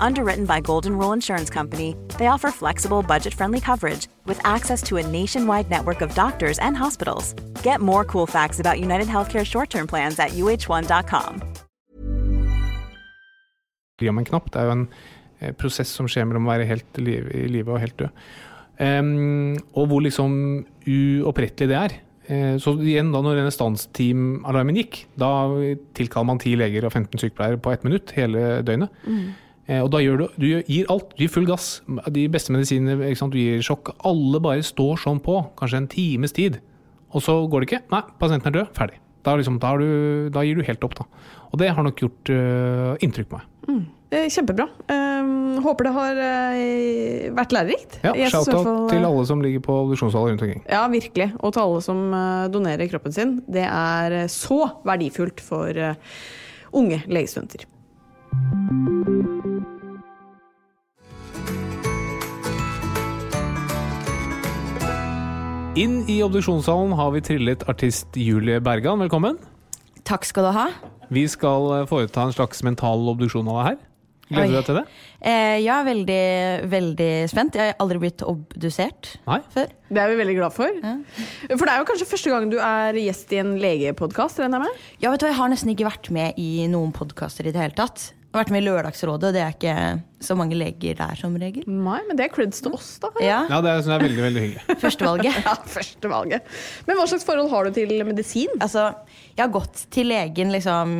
Underwritten by Golden Rule Insurance Company, they offer flexible, budget friendly coverage with access to a nationwide network of doctors and hospitals. Get more cool facts about United Healthcare short term plans at uh1.com. om en knapp. Det er jo en eh, prosess som skjer mellom å være helt liv, i live og helt død. Um, og hvor liksom uopprettelig det er. Eh, så igjen da når renessansteam-alarmen gikk, da tilkaller man 10 leger og 15 sykepleiere på ett minutt hele døgnet. Eh, og da gjør du, du gir alt. Du gir full gass. De beste medisinene, du gir sjokk. Alle bare står sånn på, kanskje en times tid. Og så går det ikke. Nei, pasienten er død. Ferdig. Da, liksom, da, du, da gir du helt opp, da. Og det har nok gjort uh, inntrykk på meg. Mm. Kjempebra. Um, håper det har uh, vært lærerikt. Ja, Shout-out til alle som ligger på obduksjonssaler rundt omkring. Ja, virkelig. Og til alle som eh, donerer kroppen sin. Det er eh, så verdifullt for uh, unge legestudenter. Inn i obduksjonssalen har vi trillet artist Julie Bergan. Velkommen. Takk skal du ha. Vi skal eh, foreta en slags mental obduksjon av deg her. Gleder du deg til det? Eh, jeg er veldig, veldig spent. Jeg har aldri blitt obdusert Nei. før. Det er vi veldig glad for. For det er jo kanskje første gang du er gjest i en legepodkast? Ja, vet du, hva, Jeg har nesten ikke vært med i noen podkaster i det hele tatt. Jeg har vært med i Lørdagsrådet, og det er ikke så mange leger der som regel. Nei, men det er creds til oss, da. Ja, Ja, det er, det er veldig, veldig hyggelig. Førstevalget. Ja, første valget. Men hva slags forhold har du til medisin? Altså, jeg har gått til legen liksom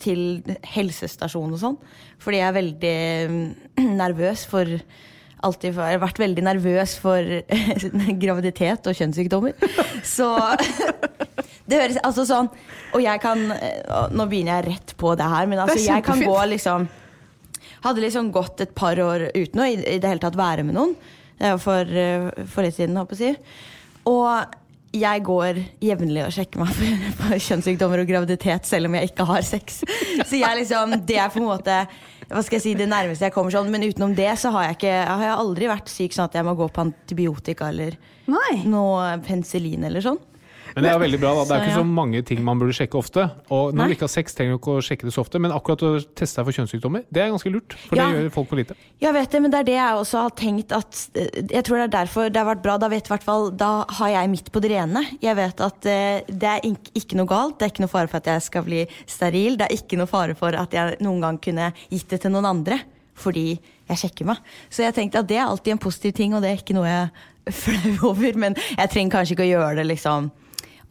til helsestasjon og sånn. Fordi jeg er veldig mm, nervøs for Alltid for, jeg har vært veldig nervøs for graviditet og kjønnssykdommer. Så det høres altså sånn Og jeg kan eh, Nå begynner jeg rett på det her, men altså, jeg kan gå liksom Hadde liksom gått et par år uten å i, i det hele tatt være med noen. Det jo for, eh, for litt siden, håper jeg å si. Og jeg går jevnlig og sjekker meg for, for kjønnssykdommer og graviditet, selv om jeg ikke har sex. Så jeg liksom, det er på en måte hva skal jeg si, det nærmeste jeg kommer sånn. Men utenom det så har jeg, ikke, har jeg aldri vært syk sånn at jeg må gå på antibiotika eller noe penicillin eller sånn. Men det er veldig bra. da. Det er ikke så mange ting man burde sjekke ofte. Og når Nei. du ikke har sex, trenger du ikke å sjekke det så ofte. Men akkurat å teste deg for kjønnssykdommer, det er ganske lurt. For Ja. det gjør folk for lite. Jeg vet det, men det er det jeg også har tenkt at eh, Jeg tror det er derfor det har vært bra. Da vet i hvert fall Da har jeg midt på det rene. Jeg vet at eh, det er ikke noe galt. Det er ikke noe fare for at jeg skal bli steril. Det er ikke noe fare for at jeg noen gang kunne gitt det til noen andre. Fordi jeg sjekker meg. Så jeg tenkte at det er alltid en positiv ting, og det er ikke noe jeg er flau over. Men jeg trenger kanskje ikke å gjøre det liksom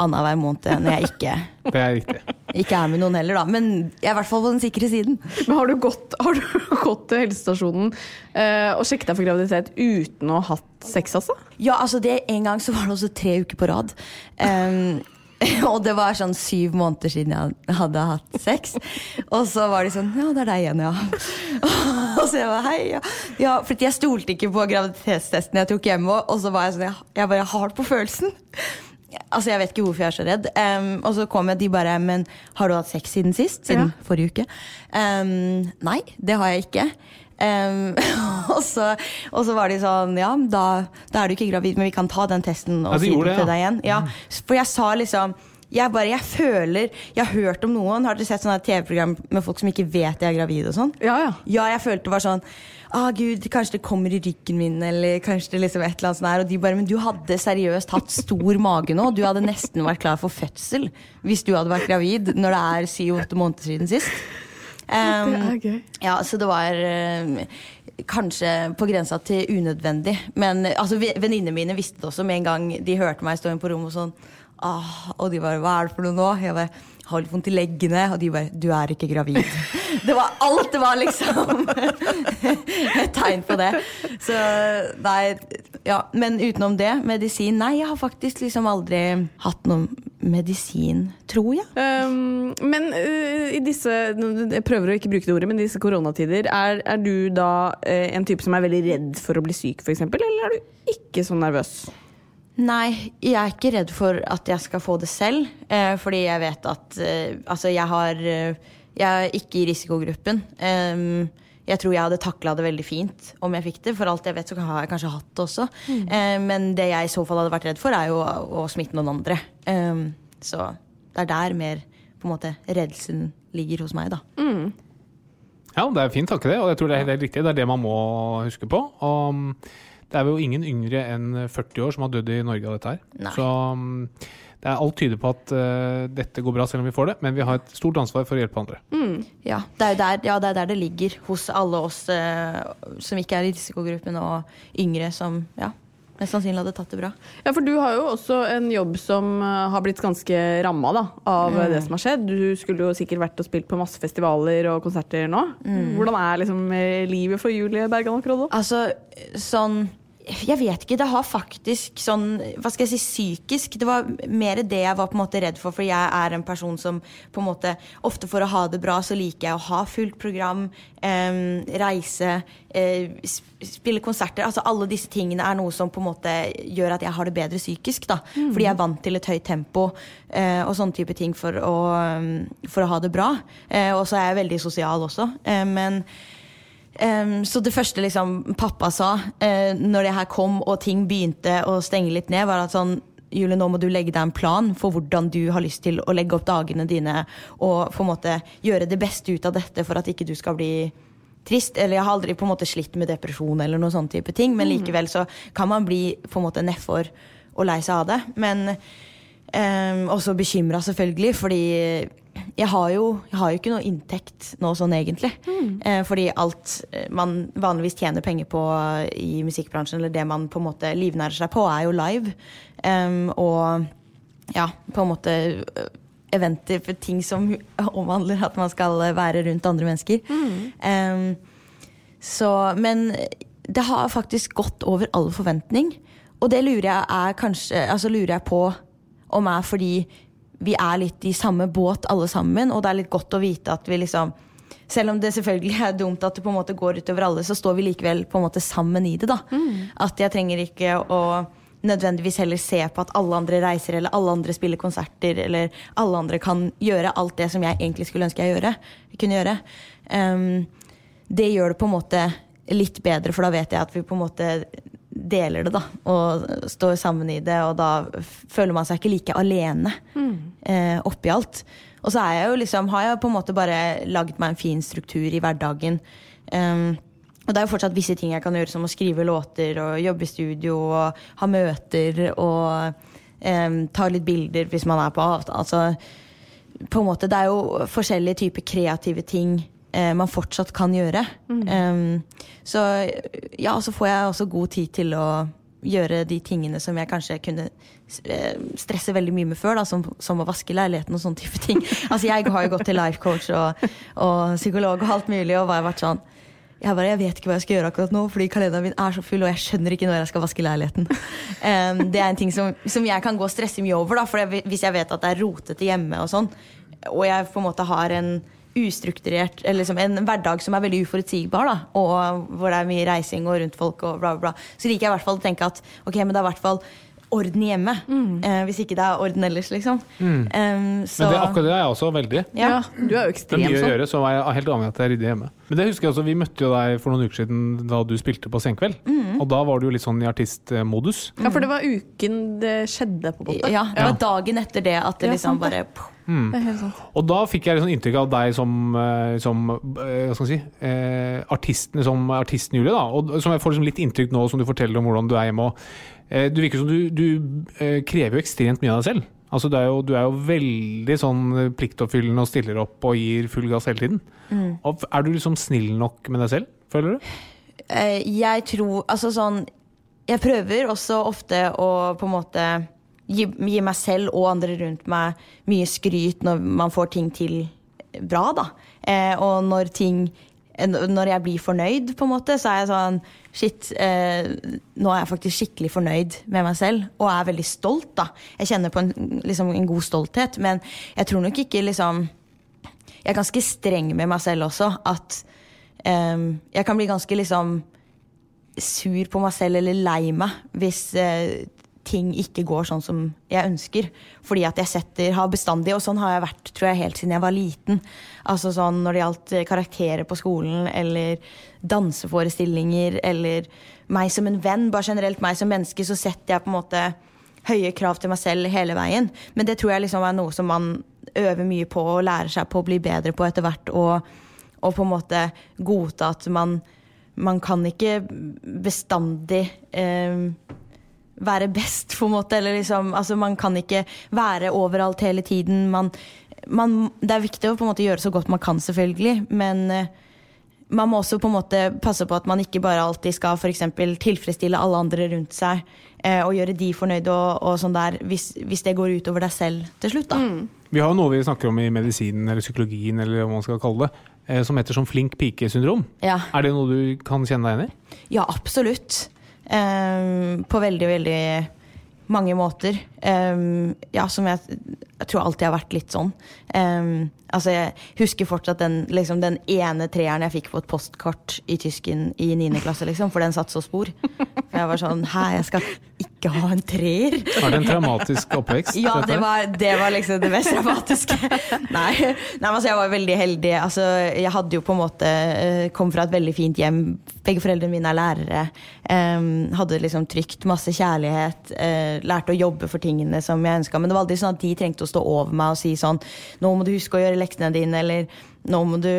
annenhver måned når jeg ikke, Det er riktig. ikke er med noen heller, da. Men jeg er i hvert fall på den sikre siden. Men har du gått, har du gått til helsestasjonen eh, og sjekket deg for graviditet uten å ha hatt sex, altså? Ja, altså det En gang så var det også tre uker på rad. Um, og det var sånn syv måneder siden jeg hadde hatt sex. Og så var de sånn Ja, det er deg igjen, ja. Og så jeg var hei, ja. ja for jeg stolte ikke på graviditetstesten jeg tok hjemme. Og så var jeg sånn Jeg, jeg bare har det på følelsen. Altså, Jeg vet ikke hvorfor jeg er så redd. Um, og så kom jeg, de bare Men har du hatt sex siden sist? Siden Ja. forrige uke? Um, nei, det har jeg ikke. Um, og, så, og så var de sånn Ja, da, da er du ikke gravid, men vi kan ta den testen og Ja, si det til ja. deg igjen. Ja, for jeg sa liksom jeg bare, jeg føler Jeg har hørt om noen. Har dere sett sånne TV-program med folk som ikke vet de er gravide og sånn? Ja, ja. Ja, jeg følte det var sånn ah, gud, kanskje det kommer i ryggen min, eller kanskje det liksom et eller annet sånt her. Og de bare, men du hadde seriøst hatt stor mage nå. Du hadde nesten vært klar for fødsel hvis du hadde vært gravid når det er syv-åtte måneder siden sist. Um, Det er gøy. ja, så det var um, kanskje på grensa til unødvendig. Men altså, venninnene mine visste det også med en gang de hørte meg stå inn på rommet og sånn. Ah, og de bare 'hva er det for noe nå?' Jeg bare 'har litt vondt i leggene', og de bare 'du er ikke gravid'. Det var alt det var liksom et tegn på det. Så nei, ja. Men utenom det, medisin Nei, jeg har faktisk liksom aldri hatt noe medisin, tror jeg. Um, men uh, i disse Jeg prøver å ikke bruke det ordet, men i disse koronatider, er, er du da uh, en type som er veldig redd for å bli syk, f.eks., eller er du ikke så nervøs? Nei, jeg er ikke redd for at jeg skal få det selv. Eh, fordi jeg vet at eh, Altså, jeg har eh, Jeg er ikke i risikogruppen. Eh, jeg tror jeg hadde takla det veldig fint om jeg fikk det. For alt jeg vet, så har jeg kanskje hatt det også. Eh, men det jeg i så fall hadde vært redd for, er jo å, å smitte noen andre. Em, så det er der mer på en måte redselen ligger hos meg, da. Ja, det er fint takke det, og jeg tror det er helt riktig. Det er det man må huske på. Og mm, det er jo ingen yngre enn 40 år som har dødd i Norge av dette her. Nei. Så mm, det er alt tyder på at uh, dette går bra selv om vi får det, men vi har et stort ansvar for å hjelpe andre. Ja, det er der, ja, det, er der det ligger hos alle oss uh, som ikke er i risikogruppen, og yngre som ja, mest sannsynlig hadde tatt det bra. Ja, for du har jo også en jobb som eh, har blitt ganske ramma da, av Mm. det som har skjedd. Du skulle jo sikkert vært og spilt på masse festivaler og konserter nå. Mm. Hvordan er liksom eh, livet for Julie Bergan nå? Altså, sånn jeg vet ikke. Det har faktisk sånn Hva skal jeg si psykisk. Det var mer det jeg var på en måte redd for, for jeg er en person som på en måte Ofte for å ha det bra, så liker jeg å ha fullt program, eh, reise, eh, spille konserter. Altså Alle disse tingene er noe som på en måte gjør at jeg har det bedre psykisk. da Fordi jeg er vant til et høyt tempo eh, og sånne type ting for å, for å ha det bra. Eh, og så er jeg veldig sosial også. Eh, men Em, så det første liksom pappa sa uh, når det her kom og ting begynte å stenge litt ned, var at sånn Julie, nå må du legge deg en plan for hvordan du har lyst til å legge opp dagene dine og på en måte gjøre det beste ut av dette for at ikke du skal bli trist. Eller jeg har aldri på en måte slitt med depresjon eller noen sånne type ting, men likevel så kan man bli på en måte nedfor og lei seg av det. Men um, også bekymra, selvfølgelig, fordi jeg har, jo, jeg har jo ikke noe inntekt nå sånn egentlig. Eh, fordi alt eh, man vanligvis tjener penger på i musikkbransjen, eller det man på en måte livnærer seg på, er jo live. Um, og ja, på en måte eh, eventer for ting som omhandler at man skal være rundt andre mennesker. Em, så, men det har faktisk gått over all forventning. Og det lurer jeg, er kanskje, altså lurer jeg på om er fordi vi er litt i samme båt alle sammen, og det er litt godt å vite at vi liksom selv om det selvfølgelig er dumt at det på en måte går utover alle, så står vi likevel på en måte sammen i det. da. At jeg trenger ikke å nødvendigvis heller se på at alle andre reiser, eller alle andre spiller konserter, eller alle andre kan gjøre alt det som jeg egentlig skulle ønske jeg gjøre, kunne gjøre. Um, det gjør det på en måte litt bedre, for da vet jeg at vi på en måte deler det, da. Og står sammen i det, og da føler man seg ikke like alene eh, oppi alt. Og så er jeg jo liksom, har jeg på en måte bare laget meg en fin struktur i hverdagen. Um, og det er jo fortsatt visse ting jeg kan gjøre, som å skrive låter og jobbe i studio og ha møter og um, ta litt bilder hvis man er på avtale. Altså, på en måte, det er jo forskjellige typer kreative ting eh, man fortsatt kan gjøre. Em, så ja, så får jeg også god tid til å gjøre de tingene som jeg kanskje kunne eh, stresse veldig mye med før, da, som, som å vaske leiligheten og sånne type ting. Altså, jeg har jo gått til life coach og, og psykolog og alt mulig, og bare vært sånn jeg bare, jeg vet ikke hva jeg skal gjøre akkurat nå, fordi kalenderen min er så full, og jeg skjønner ikke når jeg skal vaske leiligheten. Um, det er en ting som, som jeg kan gå og stresse mye over, da, for jeg, hvis jeg vet at det er rotete hjemme, og sånn, og jeg på en måte har en ustrukturert, eller liksom en hverdag som er veldig uforutsigbar, da, og hvor det er mye reising og rundt folk, og bla, bla, bla, så liker jeg i hvert fall å tenke at ok, men det er i hvert fall orden hjemme. Eh, hvis ikke det er orden ellers, liksom. Mm. Um, så, Men det, akkurat det er jeg også veldig. Ja, du er jo Det er ekstrem mye å sånn. gjøre, så er jeg helt avhengig av at jeg rydder hjemme. Men det husker jeg også, Vi møtte jo deg for noen uker siden da du spilte på Senkveld. Mhm. Og da var du jo litt sånn i artistmodus. Ja, for det var uken det skjedde, på en måte. ja, det var dagen etter det at det liksom bare Mm. Og da fikk jeg liksom inntrykk av deg som, eh, som eh, hva skal jeg si, eh, artisten, som artisten Julie. da, og Som jeg får liksom litt inntrykk nå som du forteller om hvordan du er hjemme. og eh, Du virker som du, du eh, krever jo ekstremt mye av deg selv. Altså du er, jo, du er jo veldig sånn pliktoppfyllende og stiller opp og gir full gass hele tiden. Mm. Og er du liksom snill nok med deg selv, føler du? Eh, jeg tror Altså sånn Jeg prøver også ofte å på en måte gi, gi meg selv og andre rundt meg mye skryt når man får ting til bra, da. Eh, og når ting eh, Når jeg blir fornøyd, på en måte, så er jeg sånn Shit, eh, nå er jeg faktisk skikkelig fornøyd med meg selv, og er veldig stolt, da. Jeg kjenner på en, liksom, en god stolthet, men jeg tror nok ikke liksom Jeg er ganske streng med meg selv også. At jeg kan bli ganske liksom sur på meg selv eller lei meg hvis eh, ting ikke går sånn som jeg ønsker. Fordi at jeg setter, har bestandig, og sånn har jeg vært tror jeg, helt siden jeg var liten. Altså sånn Når det gjaldt eh, karakterer på skolen eller danseforestillinger eller meg som en venn, bare generelt meg som menneske, så setter jeg på en måte høye krav til meg selv hele veien. Men det tror jeg liksom er noe som man øver mye på og lærer seg på å bli bedre på etter hvert. Og, og på en måte godta at man, man kan ikke bestandig eh, være best, på en måte. Eller liksom, altså man kan ikke være overalt hele tiden. Man, man, det er viktig å på en måte gjøre så godt man kan, selvfølgelig, men eh, man må også på en måte passe på at man ikke bare alltid skal for eksempel, tilfredsstille alle andre rundt seg eh, og gjøre de fornøyde og, og sånn der, hvis, hvis, det går utover deg selv til slutt. da. Mm. Vi har noe vi snakker om i medisinen eller psykologien eller hva man skal kalle det, eh, som heter som flink pike-syndrom. Ja. Er det noe du kan kjenne deg igjen i? Ja, absolutt. Eh, på veldig, veldig mange måter. Um, ja, som jeg, jeg, tror alltid har vært litt sånn. Um, altså, jeg husker fortsatt den, liksom, den ene treeren jeg fikk på et postkort i tysken i 9. klasse, liksom, for den satt så spor. For jeg var sånn Hæ, jeg skal ikke ha en treer? Var det en traumatisk oppvekst? ja, det var, det var, liksom det mest traumatiske. Nei, nei altså, jeg var veldig heldig. Altså, jeg hadde jo på en måte eh, kom fra et veldig fint hjem. Begge foreldrene mine er lærere. Um, hadde liksom trygt masse kjærlighet. Uh, lærte å jobbe for tingene som jeg ønska. Men det var aldri sånn at de trengte å stå over meg og si sånn Nå må du huske å gjøre leksene dine, eller nå må du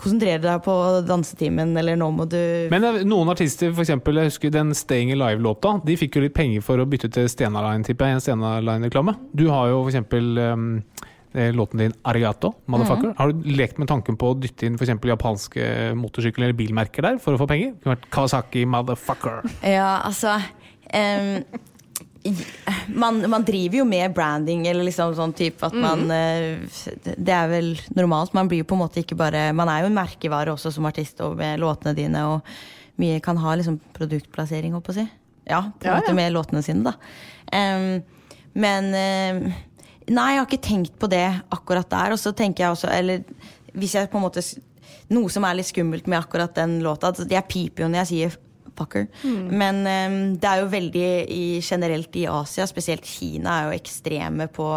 konsentrere deg på dansetimen, eller nå må du Men eh, noen artister, f.eks. jeg husker den Staying Alive-låta, de fikk jo litt penger for å bytte til Stena Line, tipper jeg, en Stena Line-reklame. Du har jo f.eks. Um, låten din 'Arigato', motherfucker. Mm. Har du lekt med tanken på å dytte inn f.eks. japanske motorsykler eller bilmerker der for å få penger? Det kunne vært Kawasaki, motherfucker. Ja, altså um man, man, driver jo med branding, eller liksom sånn type at man mm. Det er vel normalt. Man blir jo på en måte ikke bare Man er jo en merkevare også som artist og med låtene dine, og mye kan ha liksom produktplassering, holdt på å si. Ja, på en ja, måte ja. med låtene sine, da. Um, men um, Nei, jeg har ikke tenkt på det akkurat der. Og så tenker jeg også, eller hvis jeg på en måte Noe som er litt skummelt med akkurat den låta Jeg piper jo når jeg sier fucker. Mm. Men um, det er jo veldig i, generelt i Asia, spesielt Kina, er jo ekstreme på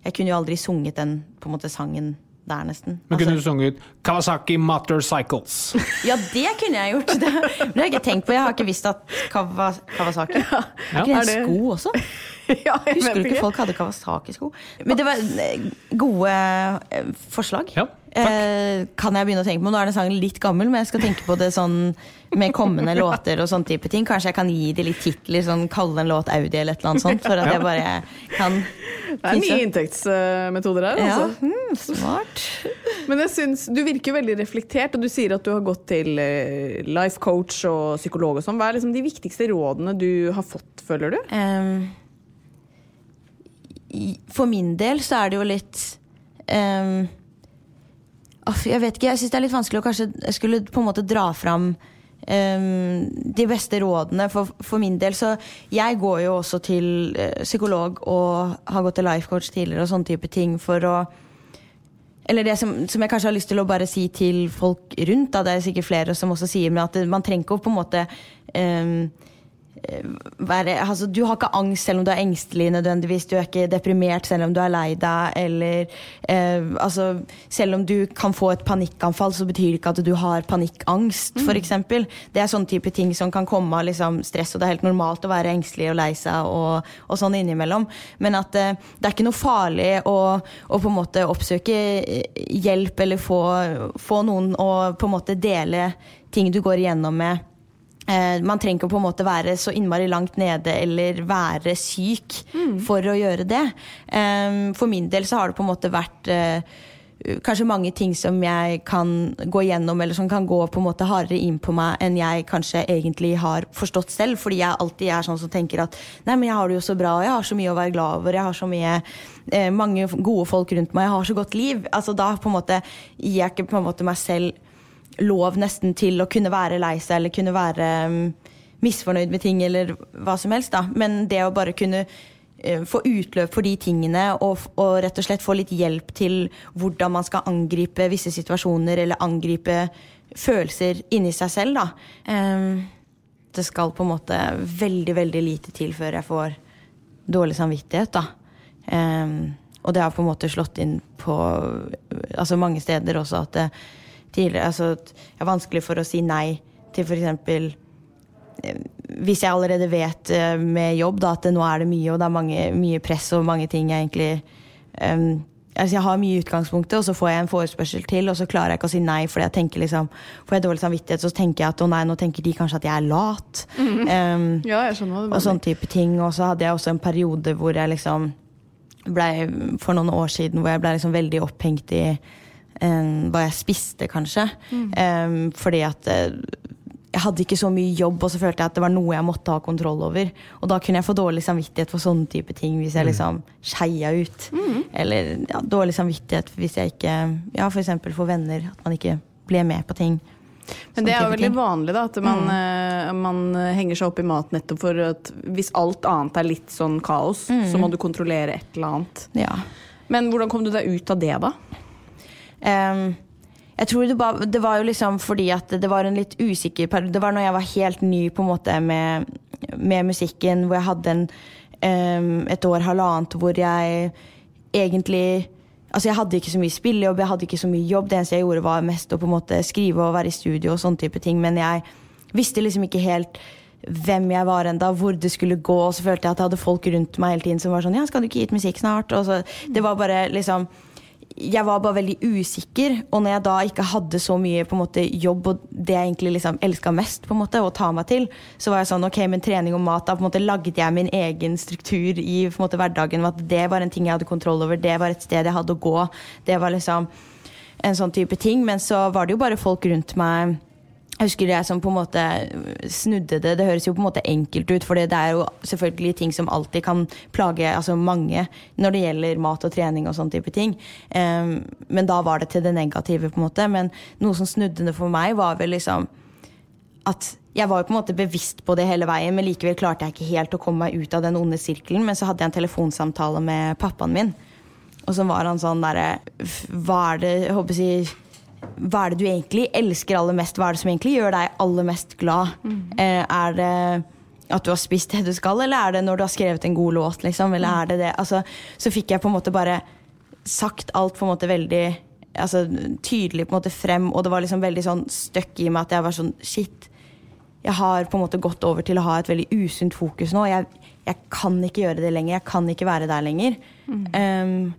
Jeg kunne jo aldri sunget den på en måte sangen der, nesten. Men kunne altså, du sunget Kawasaki Motorcycles? ja, det kunne jeg gjort. Det, det har jeg ikke tenkt på. Jeg har ikke visst at Kawasaki ja. ja. Kunne jeg sko også? ja, Husker du ikke folk hadde Kawasaki-sko? Men det var eh, gode eh, forslag. Ja, eh, kan jeg begynne å tenke på Nå er den sangen litt gammel, men jeg skal tenke på det sånn med kommende låter og sånn type ting. Kanskje jeg kan gi det litt titler, sånn kalle en låt Audi eller et eller annet sånt. For at jeg bare kan Det er nye inntektsmetoder her, altså. Ja, mm, smart. Men jeg synes, du virker jo veldig reflektert, og du sier at du har gått til eh, life coach og psykolog og sånn. Hva er liksom de viktigste rådene du har fått, føler du? Um, for min del så er det jo litt um, Jeg vet ikke, jeg syns det er litt vanskelig å kanskje jeg skulle på en måte dra fram um, de beste rådene. For, for, min del så Jeg går jo også til uh, psykolog og har gått til life coach tidligere og sånne type ting for å eller det som, som, jeg kanskje har lyst til å bare si til folk rundt, da, det er sikkert flere som også sier, men at man trenger ikke å på en måte um, Eh, være, altså, du har ikke angst selv om du er engstelig nødvendigvis. Du er ikke deprimert selv om du er lei deg. Eller eh, altså, selv om du kan få et panikkanfall, så betyr det ikke at du har panikkangst, mm. eksempel. Det er sånne type ting som kan komme av liksom, stress, og det er helt normalt å være engstelig og lei seg og, og sånn innimellom. Men at eh, det er ikke noe farlig å, å, på en måte oppsøke eh, hjelp eller få, få noen å på en måte dele ting du går igjennom med Eh, man trenger ikke på en måte være så innmari langt nede eller være syk mm. for å gjøre det. Eh, for min del så har det på en måte vært eh, kanskje mange ting som jeg kan gå gjennom, eller som kan gå på en måte hardere inn på meg enn jeg kanskje egentlig har forstått selv. Fordi jeg alltid er sånn som tenker at nei, men jeg har det jo så bra, jeg har så mye å være glad over, jeg har så mye eh, mange gode folk rundt meg, jeg har så godt liv. Altså Da på en måte gir jeg ikke på en måte meg selv lov nesten til å kunne være lei seg eller kunne være um, misfornøyd med ting eller hva som helst. da. Men det å bare kunne uh, få utløp for de tingene og, og, rett og slett få litt hjelp til hvordan man skal angripe visse situasjoner eller angripe følelser inni seg selv, da. Um, det skal på en måte veldig, veldig lite til før jeg får dårlig samvittighet, da. Um, og det har på en måte slått inn på altså mange steder også at det, tidligere. Altså, det er vanskelig for å si nei til f.eks. Eh, hvis jeg allerede vet eh, med jobb da, at nå er det mye, og det er mange, mye press og mange ting jeg egentlig um, Altså jeg har mye i utgangspunktet, og så får jeg en forespørsel til, og så klarer jeg ikke å si nei, fordi jeg tenker liksom, får jeg dårlig samvittighet, så tenker jeg at å nei, nå tenker de kanskje at jeg er lat. Mm. Um, Ja, jeg skjønner det. og sånn type ting. Og så hadde jeg også en periode hvor jeg liksom ble, For noen år siden hvor jeg ble liksom veldig opphengt i hva jeg spiste, kanskje. Mm. Um, fordi at eh, jeg hadde ikke så mye jobb, og så følte jeg at det var noe jeg måtte ha kontroll over. Og da kunne jeg få dårlig samvittighet for sånne type ting hvis jeg liksom skeia ut. Mm. Eller ja, dårlig samvittighet hvis jeg ikke Ja, for eksempel for venner. At man ikke ble med på ting. Men det er jo veldig vanlig da, at man, Mm. eh, man henger seg opp i mat nettopp for at hvis alt annet er litt sånn kaos, Mm. så må du kontrollere et eller annet. Ja. Men hvordan kom du deg ut av det, da? Ehm, jeg tror det, ba, det var jo liksom fordi at det var en litt usikker periode. Det var når jeg var helt ny på en måte med, med musikken, hvor jeg hadde en, um, et år, halvannet, hvor jeg egentlig Altså Jeg hadde ikke så mye spillejobb, jeg hadde ikke så mye jobb. Det eneste jeg gjorde, var mest å på en måte skrive og være i studio og sånne type ting. Men jeg visste liksom ikke helt hvem jeg var enda, hvor det skulle gå. Og så følte jeg at jeg hadde folk rundt meg hele tiden som var sånn Ja, skal du ikke gi ut musikk snart? Og så, det var bare liksom jeg var bare veldig usikker, og når jeg da ikke hadde så mye måte, jobb og det jeg egentlig liksom elska mest, måte, å ta meg til, så var jeg sånn ok, men trening og mat Da på en måte lagde jeg min egen struktur i måte, hverdagen. At det var en ting jeg hadde kontroll over, det var et sted jeg hadde å gå. Det var liksom en sånn type ting. Men så var det jo bare folk rundt meg jeg husker jeg som på en måte snudde det. Det høres jo på en måte enkelt ut, for det er jo selvfølgelig ting som alltid kan plage altså mange når det gjelder mat og trening og sånn type ting. Um, men da var det til det negative, på en måte. Men noe som snudde det for meg, var vel liksom at jeg var jo på en måte bevisst på det hele veien, men likevel klarte jeg ikke helt å komme meg ut av den onde sirkelen. Men så hadde jeg en telefonsamtale med pappaen min, og så var han sånn derre Hva er det jeg håper si hva er det du egentlig elsker aller mest? Hva er det som egentlig gjør deg aller mest glad? Eh, er det at du har spist det du skal, eller er det når du har skrevet en god låt? Liksom? Eller er det det? Altså, så fikk jeg på en måte bare sagt alt på en måte veldig altså, tydelig på en måte frem, og det var liksom veldig sånn støkk i meg at jeg var sånn Shit. Jeg har på en måte gått over til å ha et veldig usunt fokus nå. Jeg, jeg kan ikke gjøre det lenger. Jeg kan ikke være der lenger. Um,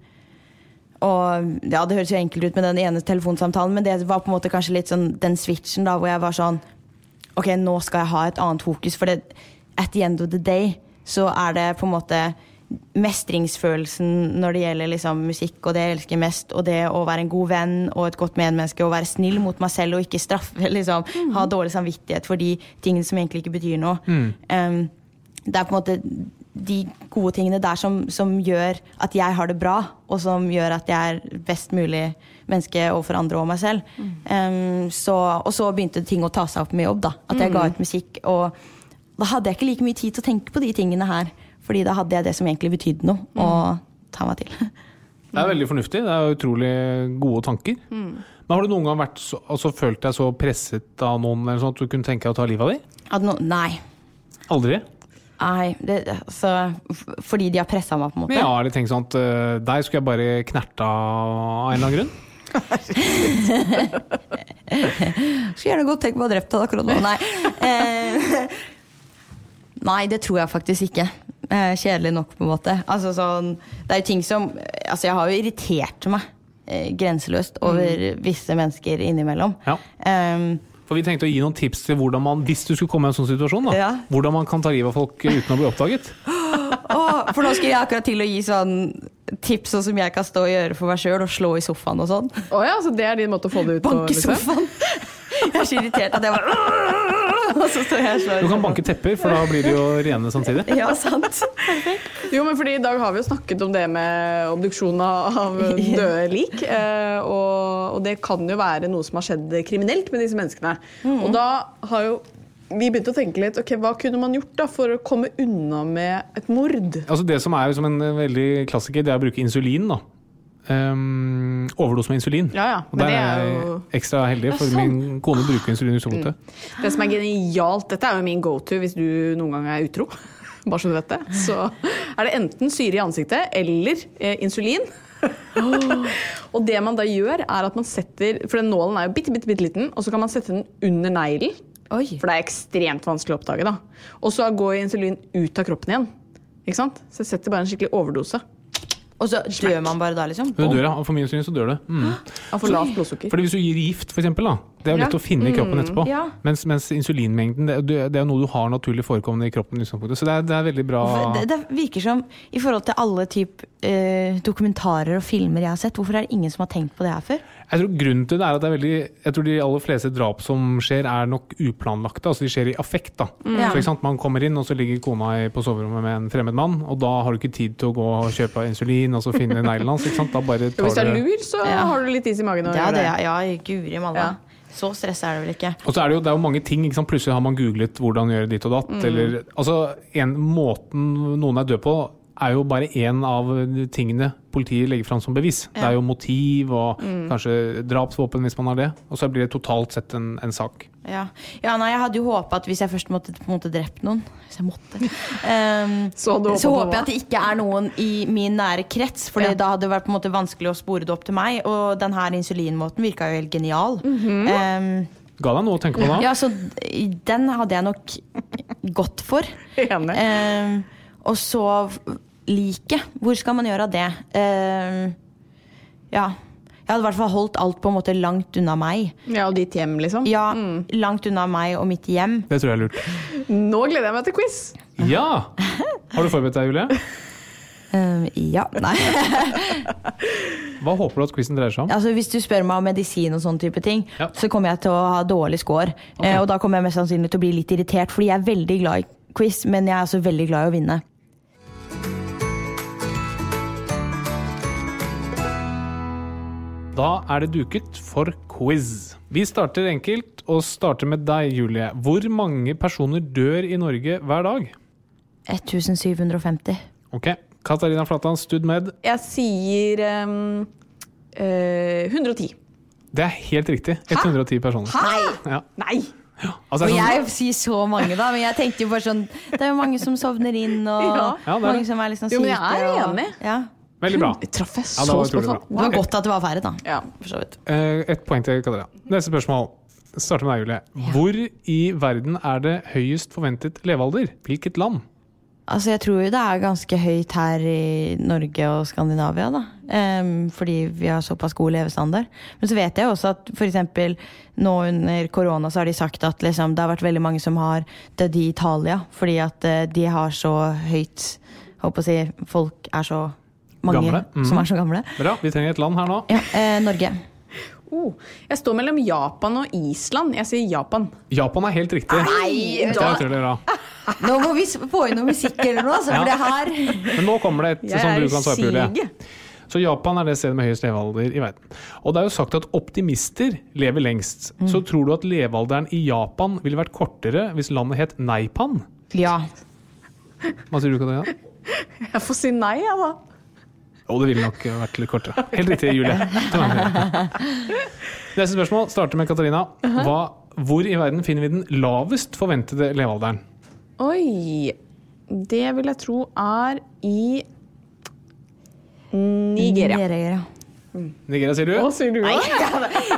og ja, Det høres jo enkelt ut med den ene telefonsamtalen, men det var på en måte kanskje litt sånn den switchen da, hvor jeg var sånn Ok, nå skal jeg ha et annet fokus, for det, at the end of the day så er det på en måte mestringsfølelsen når det gjelder liksom musikk og det jeg elsker mest, og det å være en god venn og et godt medmenneske og være snill mot meg selv og ikke straffe, liksom, ha dårlig samvittighet for de tingene som egentlig ikke betyr noe. Um, det er på en måte de gode tingene der som, som gjør at jeg har det bra, og som gjør at jeg er best mulig menneske overfor andre og meg selv. Um, så, og så begynte ting å ta seg opp med jobb. da At jeg ga Mm. ut musikk. Og da hadde jeg ikke like mye tid til å tenke på de tingene her. Fordi da hadde jeg det som egentlig betydde noe, å ta meg til. Det er veldig fornuftig. Det er utrolig gode tanker. Men har du noen gang vært så, altså, følt deg så presset av noen eller sånn at du kunne tenke deg å ta livet av dem? No, nei. Aldri? Nei, det, altså, fordi de har pressa meg, på en måte. Har litt tenkt sånn at uh, deg skulle jeg bare knerte av en eller annen grunn. Skulle gjerne godt tenkt meg å drept deg akkurat nå. Nei. Eh, nei, det tror jeg faktisk ikke. Eh, kjedelig nok, på en måte. Altså, sånn, det er jo ting som Altså, jeg har jo irritert meg eh, grenseløst over visse mennesker innimellom. Ja. Um, For vi tenkte å gi noen tips til hvordan man, hvis du skulle komme i en sånn situasjon, da, Ja. hvordan man kan ta livet av folk uten å bli oppdaget. Oh, for nå skulle jeg akkurat til å gi sånn tips sånn som jeg kan stå og gjøre for meg sjøl, og slå i sofaen og sånn. Oh, ja, så det er din måte å få det ut på? Banke liksom? sofaen. Jeg er så irritert at jeg bare Og så står jeg og slår. Du kan banke tepper, for da blir de jo rene samtidig. Ja, sant. Jo, men fordi I dag har vi jo snakket om det med obduksjon av døde lik. eh, Og, og det kan jo være noe som har skjedd kriminelt med disse menneskene. Og da har jo vi begynt å tenke litt, ok, Hva kunne man gjort da for å komme unna med et mord? Altså Det som er som en eh, veldig klassiker, det er å bruke insulin. da. Um, overdose med insulin. Ja, ja, Og der det er er jeg jo- ekstra heldig, for sånn. min kone bruker insulin i utgangspunktet. Det som er genialt, Dette er jo min go to hvis du noen gang er utro. Bare så du vet det. Så er det enten syre i ansiktet eller eh, insulin. og det man da gjør, er at man setter For den nålen er jo bitte, bitte, bitte liten, og så kan man sette den under neglen. For det er ekstremt vanskelig å oppdage. da. Og så går insulin ut av kroppen igjen. Ikke sant? Så jeg setter bare en skikkelig overdose. Og så dør man bare da, liksom? Du dør, ja. Og for min syn så dør du. Mm. For lavt blodsukker. Fordi hvis du gir gift, for eksempel, da, det er jo lett å finne i kroppen Mm, etterpå. ja. Mens, mens insulinmengden, det, det er noe du har naturlig forekommende i kroppen. Liksom. Så det er, det er veldig bra. Det, det virker som, i forhold til alle typ eh, dokumentarer og filmer jeg har sett, hvorfor er det ingen som har tenkt på det her før? Jeg tror Grunnen til det er at det er veldig Jeg tror de aller fleste drap som skjer, er nok uplanlagte. Altså de skjer i affekt. da. Mm. Ja. Så ikke sant, Man kommer inn, og så ligger kona på soverommet med en fremmed mann, og da har du ikke tid til å gå og kjøpe insulin og så finne neglen hans. ikke sant? Da bare tar hvis du er lur, så Ja. har du litt is i magen. Ja, det, ja, guri malla. Ja. Så stressa er det vel ikke. Og så er det jo, det er jo mange ting. Ikke sant? Plutselig har man googlet hvordan gjøre ditt og datt. Mm. Eller, altså, en, måten noen er død på, er jo bare én av tingene politiet legger fram som bevis. Det er jo motiv og Mm. kanskje drapsvåpen hvis man har det. Og så blir det totalt sett en, en sak. Ja. ja, nei, Jeg hadde jo håpa at hvis jeg først måtte på en måte drept noen Hvis jeg måtte Um, Så du Så håper jeg at det ikke er noen i min nære krets, for Ja. da hadde det vært på en måte vanskelig å spore det opp til meg. Og den her insulinmåten virka jo helt genial. Mm -hmm. um, Ga deg noe å tenke på da? ja, så den hadde jeg nok gått for. Enig. Ehm, og så liket. Hvor skal man gjøre av det? Uh, ja. Jeg hadde i hvert fall holdt alt på en måte langt unna meg. Ja, Og ditt hjem, liksom? Ja, Langt unna meg og mitt hjem. Det tror jeg er lurt. Nå gleder jeg meg til quiz! Ja! Har du forberedt deg, Julie? Uh, ja, nei. Hva håper du at quizen dreier seg om? altså, hvis du spør meg om medisin og sånne type ting, Ja. så kommer jeg til å ha dårlig score. Eh, og da kommer jeg mest sannsynlig til å bli litt irritert, fordi jeg er veldig glad i quiz, men jeg er også veldig glad i å vinne. Da er det duket for quiz. Vi starter enkelt, og starter med deg, Julie. Hvor mange personer dør i Norge hver dag? 1750. Ok. Katarina Flatland, stud med. Jeg sier um, uh, 110. Det er helt riktig. 110 personer. Hæ? Ja. Nei! Altså, Og er jeg sånn, sier så mange, da, men jeg tenkte jo bare sånn Det er jo mange som sovner inn, og Ja. Ja, mange som er liksom syke. Jo, men jeg er og- enig. Ja. Veldig bra. Traff jeg Ja, så det var bra. Det var godt at det var færre, da. Ja. For så vidt. Et poeng til Katarina. Neste spørsmål. Starter med deg, Julie. Hvor i verden er det høyest forventet levealder? Hvilket land? Altså, jeg tror jo det er ganske høyt her i Norge og Skandinavia, da. Um, fordi vi har såpass god levestandard. Men så vet jeg også at f.eks. nå under korona så har de sagt at liksom, det har vært veldig mange som har dødd i Italia. Fordi at uh, de har så høyt Håper å si folk er så mange Gamle. Mhm. som er så gamle. Bra, vi trenger et land her nå. Ja, eh, Norge. Oh, jeg står mellom Japan og Island. Jeg sier Japan. Japan er helt riktig. Nei, Det er utrolig bra. Nå må vi få inn noe musikk eller noe, så Ja. det her Men nå kommer det et Jeg som du kan svare på, Julie. Så Japan er det stedet med høyest levealder i verden. Og det er jo sagt at optimister lever lengst. Mm. Så tror du at levealderen i Japan ville vært kortere hvis landet het Neipan? Ja. Hva sier du, Katarina? Jeg får si nei, jeg, da. Jo, det ville nok vært litt kortere. Helt riktig, Julie. Neste spørsmål starter med Katarina. Hva, hvor i verden finner vi den lavest forventede levealderen? Oi. Det vil jeg tro er i Nigeria. Nigeria. Nigeria, sier du? Hva sier du? Nei,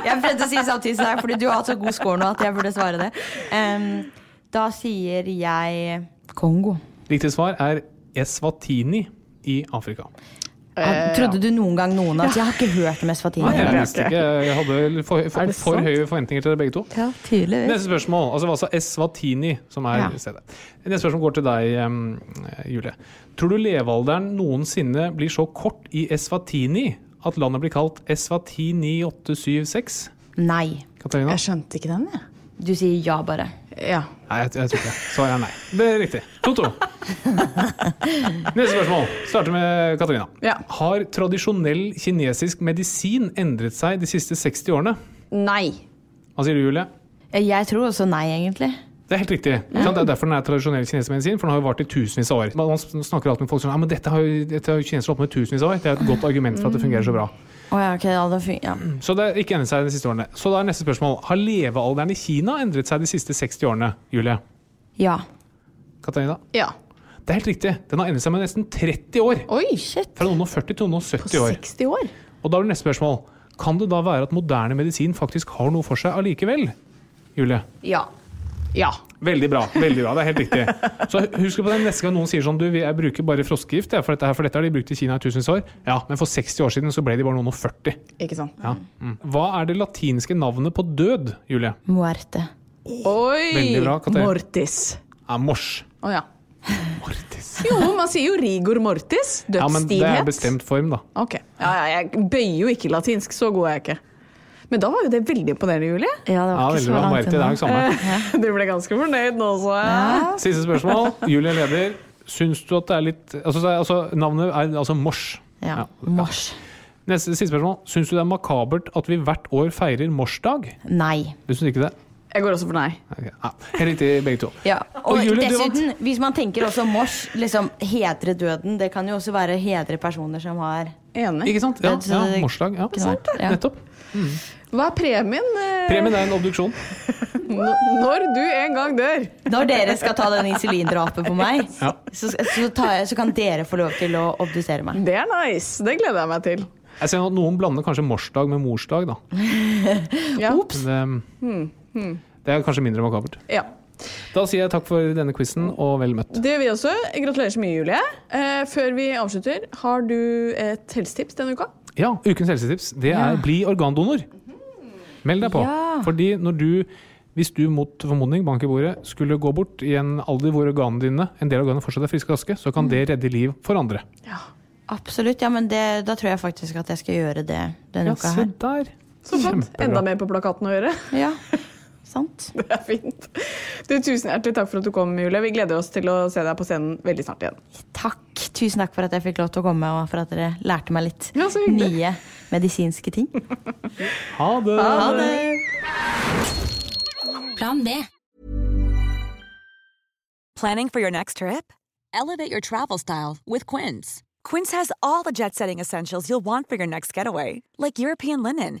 jeg prøvde å si samtidig som deg, fordi du har hatt så god score nå at jeg burde svare det. Um, da sier jeg Kongo. Riktig svar er Eswatini i Afrika. Ah, Trodde du noen gang noen at Jeg har ikke hørt om Eswatini. Nei, jeg visste ikke. Jeg hadde for, for, for høye forventninger til dere begge to. Ja, tydeligvis. Neste spørsmål. Altså, det altså Eswatini som er Ja. stedet. Neste spørsmål går til deg, um, Julie. Tror du levealderen noensinne blir så kort i Eswatini at landet blir kalt Eswatini 876? Nei. Jeg skjønte ikke den, jeg. Du sier ja, bare. Ja. Nei, jeg, jeg tror ikke det. Svaret er nei. Det er riktig. 2-2. Neste spørsmål starter med Katarina. Ja. Har tradisjonell kinesisk medisin endret seg de siste 60 årene? Nei. Hva sier du, Julie? Jeg tror også nei, egentlig. Det er helt riktig. Sant? Det er derfor den er tradisjonell kinesisk medisin, for den har jo vart i tusenvis av år. Man snakker alltid med folk som ja, men dette har jo, dette har jo kinesere holdt på med tusenvis av år. Det er et godt argument for at det fungerer så bra. Å ja, okay, ja, det ja. Så det har ikke endret seg de siste årene. Så da er neste spørsmål. Har levealderen i Kina endret seg de siste 60 årene, Julie? ja. Katarina? Ja. Det er helt riktig. Den har endret seg med nesten 30 år. Oi, shit. Fra noen og 40 til noen og På 70 år. 60 år? Og da blir neste spørsmål. Kan det da være at moderne medisin faktisk har noe for seg allikevel? Julie? Ja. Ja. Veldig bra. veldig bra, Det er helt riktig. Så husk på det neste gang noen sier sånn Du, jeg bruker bare froskegift, ja, for, dette her, for dette har de brukt i Kina i tusenvis av år. Ja, men for 60 år siden så ble de bare noen og 40. Ikke sant? Ja. Mm. Hva er det latinske navnet på død, Julie? Muerte. Oi! Veldig bra, Katrine. Mortis. Ja, mors. Å ja. Jo, man sier jo rigor mortis. Ja, men det er bestemt form, da. Ok. Ja, ja, jeg bøyer jo ikke latinsk, så god er jeg ikke. Men da var jo det veldig imponerende, Julie. Ja, det Ja, ikke så langt det er samme. Du ble ganske fornøyd nå, så jeg. Siste spørsmål. Julie leder. Syns du at det er litt Altså, altså navnet er altså mors. Ja. Mors. Neste siste spørsmål. Syns du det er makabert at vi hvert år feirer morsdag? Nei. Du syns ikke det? Jeg går også for nei. Okay. Ja, helt riktig, begge to. Ja, og, Julie, du dessuten, hvis man tenker også mors, liksom hedre døden, det kan jo også være hedre personer som har Enig. Ikke sant? Ja, ja morsdag. Ja. Kunne Nettopp. Hva er premien eh, Premien er en obduksjon. n- når du en gang dør? Når dere skal ta den insulindrapet på meg, Ja. så, så, tar jeg, så kan dere få lov til å obdusere meg. Det er nice. Det gleder jeg meg til. Jeg ser at noen blander kanskje morsdag med morsdag, da. Ja. Men det, det er kanskje mindre makabert. ja. Da sier jeg takk for denne quizen, og vel møtt. Det gjør vi også. Gratulerer så mye, Julie. Eh, før vi avslutter, har du et helsetips denne uka? Ja, ukens helsetips det er bli organdonor. Meld deg på. Ja. Fordi når du, hvis du mot formodning, bank i bordet, skulle gå bort i en alder hvor organene dine, en del av organene fortsatt er friske og raske, så kan det redde liv for andre. Ja, Absolutt. Ja, men det, da tror jeg faktisk at jeg skal gjøre det denne Ja, uka se der. Så flott. Enda mer på plakaten å gjøre. Ja, sant. Det er fint. Du, tusen hjertelig takk for at du kom, Julie. Vi gleder oss til å se deg på scenen veldig snart igjen. Takk. Tusen takk for at jeg fikk lov til å komme, og for at dere lærte meg litt Ja, nye medisinske ting. Ha det! Ha det! Plan B. Planning for your next trip? Elevate your travel style with Quince. Quince has all the jet setting essentials you'll want for your next getaway, like European linen,